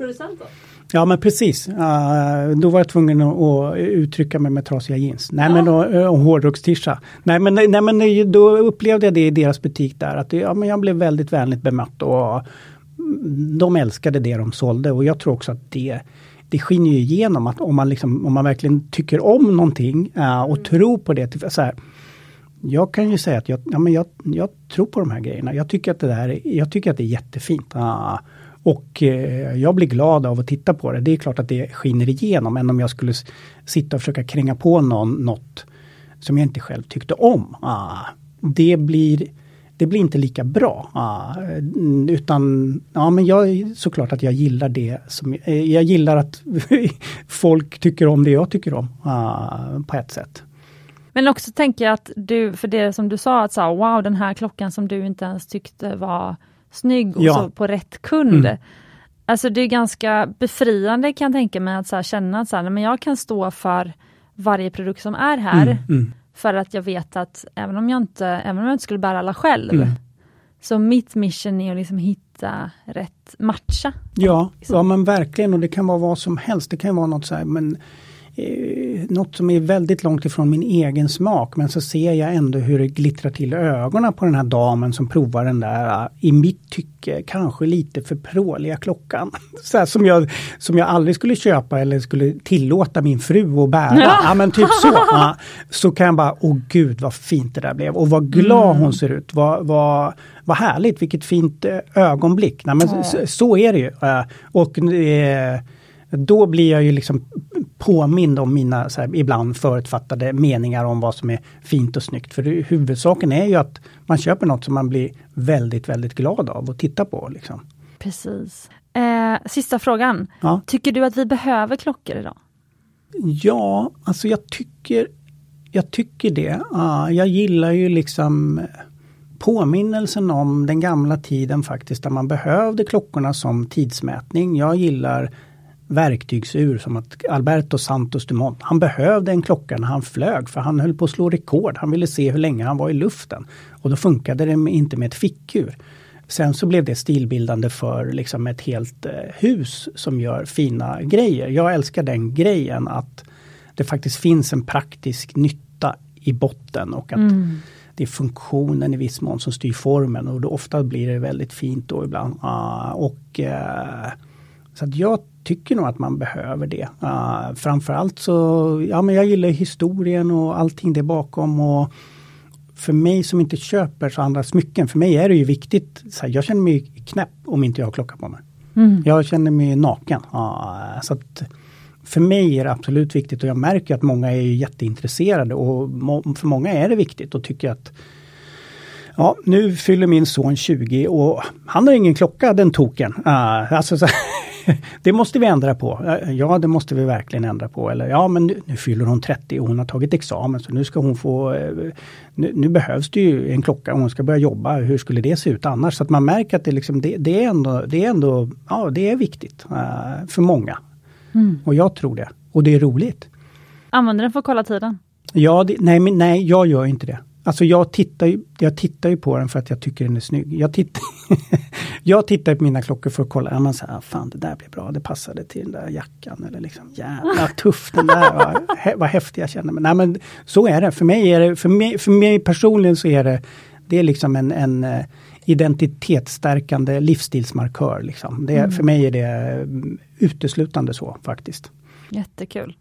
Ja men precis. Uh, då var jag tvungen att, att, uttrycka mig med trasiga jeans. Nej ja. men och, och hårdrockstisha. Nej men, nej men då upplevde jag det i deras butik där. Att ja, men jag blev väldigt vänligt bemött och de älskade det de sålde och jag tror också att det det skiner ju igenom att om man, liksom, om man verkligen tycker om någonting uh, och mm. tror på det. Så här, jag kan ju säga att jag, ja, men jag, jag, tror på de här grejerna. Jag tycker att det, där, jag tycker att det är jättefint. Uh, och uh, jag blir glad av att titta på det. Det är klart att det skiner igenom än om jag skulle sitta och försöka kränga på någon något som jag inte själv tyckte om. det blir det blir inte lika bra. Uh, utan, ja men jag, såklart att jag gillar det. Som, uh, jag gillar att folk tycker om det jag tycker om. Uh, på ett sätt. Men också tänker jag att du, för det som du sa, att så här, wow den här klockan som du inte ens tyckte var snygg och Ja. så på rätt kund. Mm. Alltså det är ganska befriande kan jag tänka mig att så här, känna att så här, men jag kan stå för varje produkt som är här. Mm, mm. För att jag vet att även om jag inte, även om jag inte skulle bära alla själv, Mm. så mitt mission är att liksom hitta rätt matcha. Ja, Liksom. ja, men verkligen och det kan vara vad som helst. Det kan vara något så här, men något som är väldigt långt ifrån min egen smak. Men så ser jag ändå hur det glittrar till ögonen på den här damen som provar den där, eh, i mitt tycke, kanske lite för pråliga klockan. Så här, som, jag, som jag aldrig skulle köpa eller skulle tillåta min fru att bära. Ja. Ja, men typ så. Ja, så kan jag bara, åh gud vad fint det där blev. Och vad glad hon ser ut. Vad, vad, vad härligt, vilket fint eh, ögonblick. Nej, men Ja. så, så är det ju. Eh, Och eh, då blir jag ju liksom påmind om mina här, ibland förutfattade meningar om vad som är fint och snyggt. För det, huvudsaken är ju att man köper något som man blir väldigt, väldigt glad av att titta på. Liksom. Precis. Eh, sista frågan. Ja. Tycker du att vi behöver klockor idag? Ja, alltså jag tycker, jag tycker det. Ja, jag gillar ju liksom påminnelsen om den gamla tiden faktiskt, där man behövde klockorna som tidsmätning. Jag gillar verktygsur som att Alberto Santos Dumont, han behövde en klocka när han flög för han höll på att slå rekord. Han ville se hur länge han var i luften. Och då funkade det inte med ett fickur. Sen så blev det stilbildande för liksom ett helt eh, hus som gör fina grejer. Jag älskar den grejen att det faktiskt finns en praktisk nytta i botten och att Mm. det är funktionen i viss mån som styr formen och då ofta blir det väldigt fint då ibland. Ah, och eh, Så att jag tycker nog att man behöver det. Uh, framförallt så, ja men jag gillar historien och allting det bakom och för mig som inte köper så andra smycken, för mig är det ju viktigt. Så här, jag känner mig knäpp om inte jag har klocka på mig. Mm. Jag känner mig naken. Ja, så att för mig är det absolut viktigt och jag märker att många är jätteintresserade och må- för många är det viktigt och tycker att Ja, nu fyller min son 20 och han har ingen klocka den token. Uh, alltså, så, det måste vi ändra på. Ja, det måste vi verkligen ändra på. Eller ja, men nu, nu fyller hon 30 och hon har tagit examen så nu ska hon få... Uh, nu, nu, behövs det ju en klocka om hon ska börja jobba. Hur skulle det se ut annars? Så att man märker att det, liksom, det, det är ändå, det är ändå, ja det är viktigt uh, för många. Mm. Och jag tror det. Och det är roligt. Använder den för att kolla tiden? Ja, det, nej, men, nej, jag gör inte det. Alltså jag tittar, ju, jag tittar ju på den för att jag tycker den är snygg. Jag, titt, jag tittar på mina klockor för att kolla, ja, men så här, fan det där blir bra, det passade till den där jackan. Eller liksom, jävla tuff den där, vad, vad häftig jag känner mig. Nej men så är det, för mig är det, för mig, för mig personligen så är det, det är liksom en, en eh, identitetsstärkande livsstilsmarkör. Liksom. Det, Mm. För mig är det mm, uteslutande så faktiskt. Jättekul.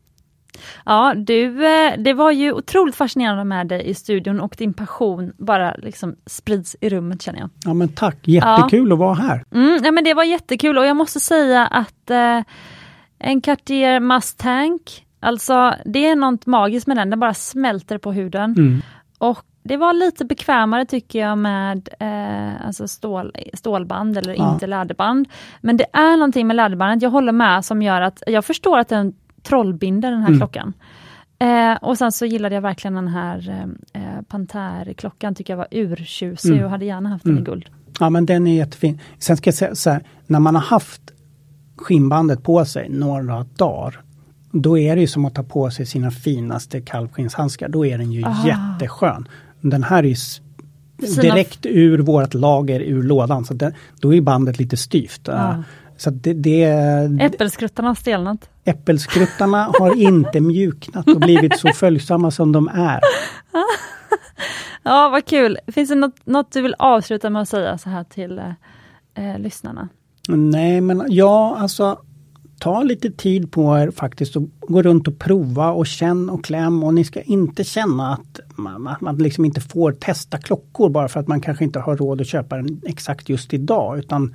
Ja, du, eh, det var ju otroligt fascinerande med dig i studion och din passion bara liksom sprids i rummet känner jag. Ja men tack, jättekul att vara här. Mm, ja, men det var jättekul och jag måste säga att eh, en Cartier Mustang, alltså det är något magiskt med den, den bara smälter på huden. Mm. Och det var lite bekvämare tycker jag med eh, alltså stål, stålband eller Ja. inte läderband. Men det är någonting med läderbandet, jag håller med, som gör att jag förstår att den trollbinder den här Mm. klockan. Eh, och sen så gillade jag verkligen den här eh, Panter-klockan, tycker jag var urtjusig Mm. och hade gärna haft den i Mm. guld. Ja men den är jättefin. Sen ska jag säga så här, när man har haft skinnbandet på sig några dagar. Då är det ju som att ta på sig sina finaste kalvskinnshandskar. Då är den ju Ah. jätteskön. Den här är ju direkt ur vårt lager, ur lådan. Så den, då är bandet lite styvt. Ja. Så det, det, Äppelskruttarna har stelnat. äppelskruttarna har inte mjuknat och blivit så följsamma som de är. Ja, vad kul. Finns det något, något du vill avsluta med att säga så här till eh, eh, lyssnarna? Nej men ja, alltså ta lite tid på er faktiskt och gå runt och prova och känn och kläm och ni ska inte känna att man, att man liksom inte får testa klockor bara för att man kanske inte har råd att köpa den exakt just idag. Utan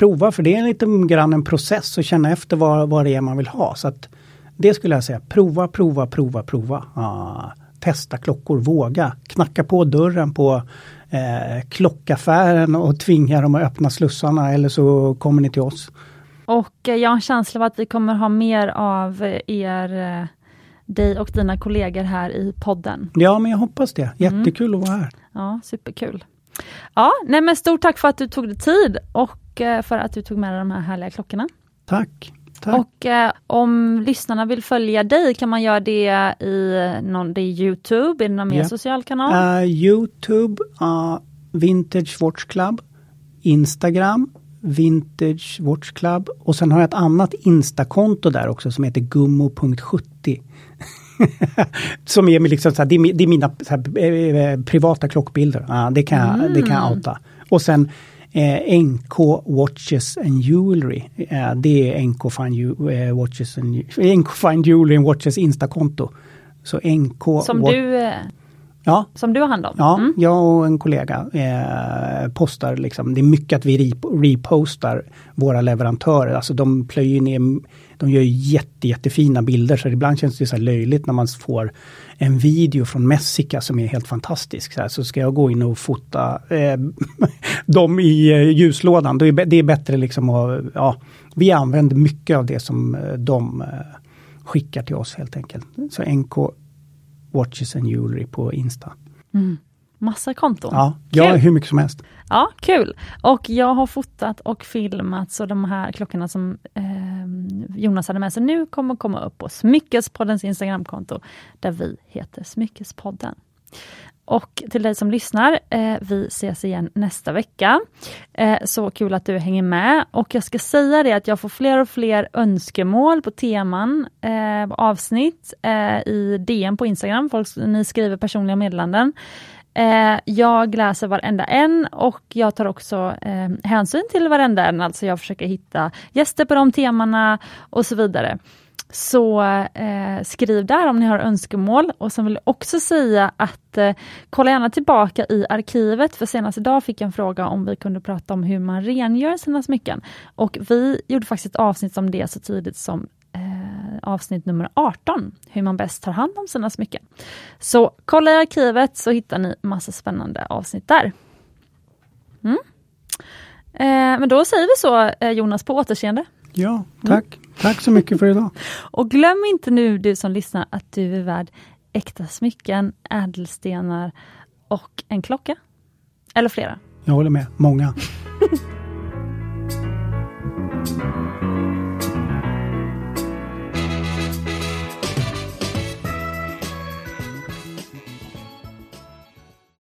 prova för det är lite grann en process att känna efter vad, vad det är man vill ha. Så att Det skulle jag säga, prova, prova, prova, prova. Ah, testa klockor, våga. Knacka på dörren på eh, klockaffären och tvinga dem att öppna slussarna eller så kommer ni till oss. Och eh, jag har en känsla av att vi kommer ha mer av eh, er eh, dig och dina kollegor här i podden. Ja, men jag hoppas det. Jättekul mm. att vara här. Ja, superkul. Ja, nej men stort tack för att du tog dig tid och eh, för att du tog med dig de här härliga klockorna. Tack. Tack. Och eh, om lyssnarna vill följa dig, kan man göra det i någon, det är Youtube, är det någon mer yeah. social kanal? Uh, Youtube, uh, Vintage Watch Club, Instagram, Vintage Watch Club och sen har jag ett annat Instakonto där också som heter gummo.70. som är, liksom så här, det, är, det är mina här, eh, privata klockbilder. Ja, det, kan jag, mm. det kan jag outa. Och sen eh, NK Watches and Jewelry. Eh, det är NK Fine, eh, Watches and, NK Fine Jewelry and Watches Instakonto. Så NK... Som du eh, Ja. Som du har hand om? Ja, mm. jag och en kollega eh, postar liksom, det är mycket att vi repostar våra leverantörer, alltså de plöjer ner, de gör jätte, jättefina bilder så ibland känns det så löjligt när man får en video från Messica som är helt fantastisk. Så, här, så ska jag gå in och fota eh, dem i eh, ljuslådan, det är, det är bättre liksom att, ja, vi använder mycket av det som eh, de eh, skickar till oss helt enkelt. Så NK Watches and Jewelry på Insta. Mm. Massa konton. Ja, ja hur mycket som helst. Ja, kul. Och jag har fotat och filmat så de här klockorna som eh, Jonas hade med sig nu kommer komma upp på Smyckespoddens Instagramkonto där vi heter Smyckespodden. Och till dig som lyssnar, eh, vi ses igen nästa vecka. Eh, så kul att du hänger med. Och jag ska säga det att jag får fler och fler önskemål på teman, eh, avsnitt eh, i DM på Instagram. Folk, ni skriver personliga meddelanden. Eh, jag läser varenda en och jag tar också eh, hänsyn till varenda en, alltså jag försöker hitta gäster på de temana och så vidare. Så eh, skriv där om ni har önskemål och sen vill jag också säga att eh, kolla gärna tillbaka i arkivet för senast idag fick jag en fråga om vi kunde prata om hur man rengör sina smycken. Och vi gjorde faktiskt ett avsnitt om det så tidigt som avsnitt nummer 18, hur man bäst tar hand om sina smycken. Så kolla i arkivet så hittar ni massa spännande avsnitt där. Mm. Eh, men då säger vi så eh, Jonas, på återseende. Ja, tack. Mm. Tack så mycket för idag. Och glöm inte nu du som lyssnar att du är värd äkta smycken, ädelstenar och en klocka. Eller flera. Jag håller med. Många.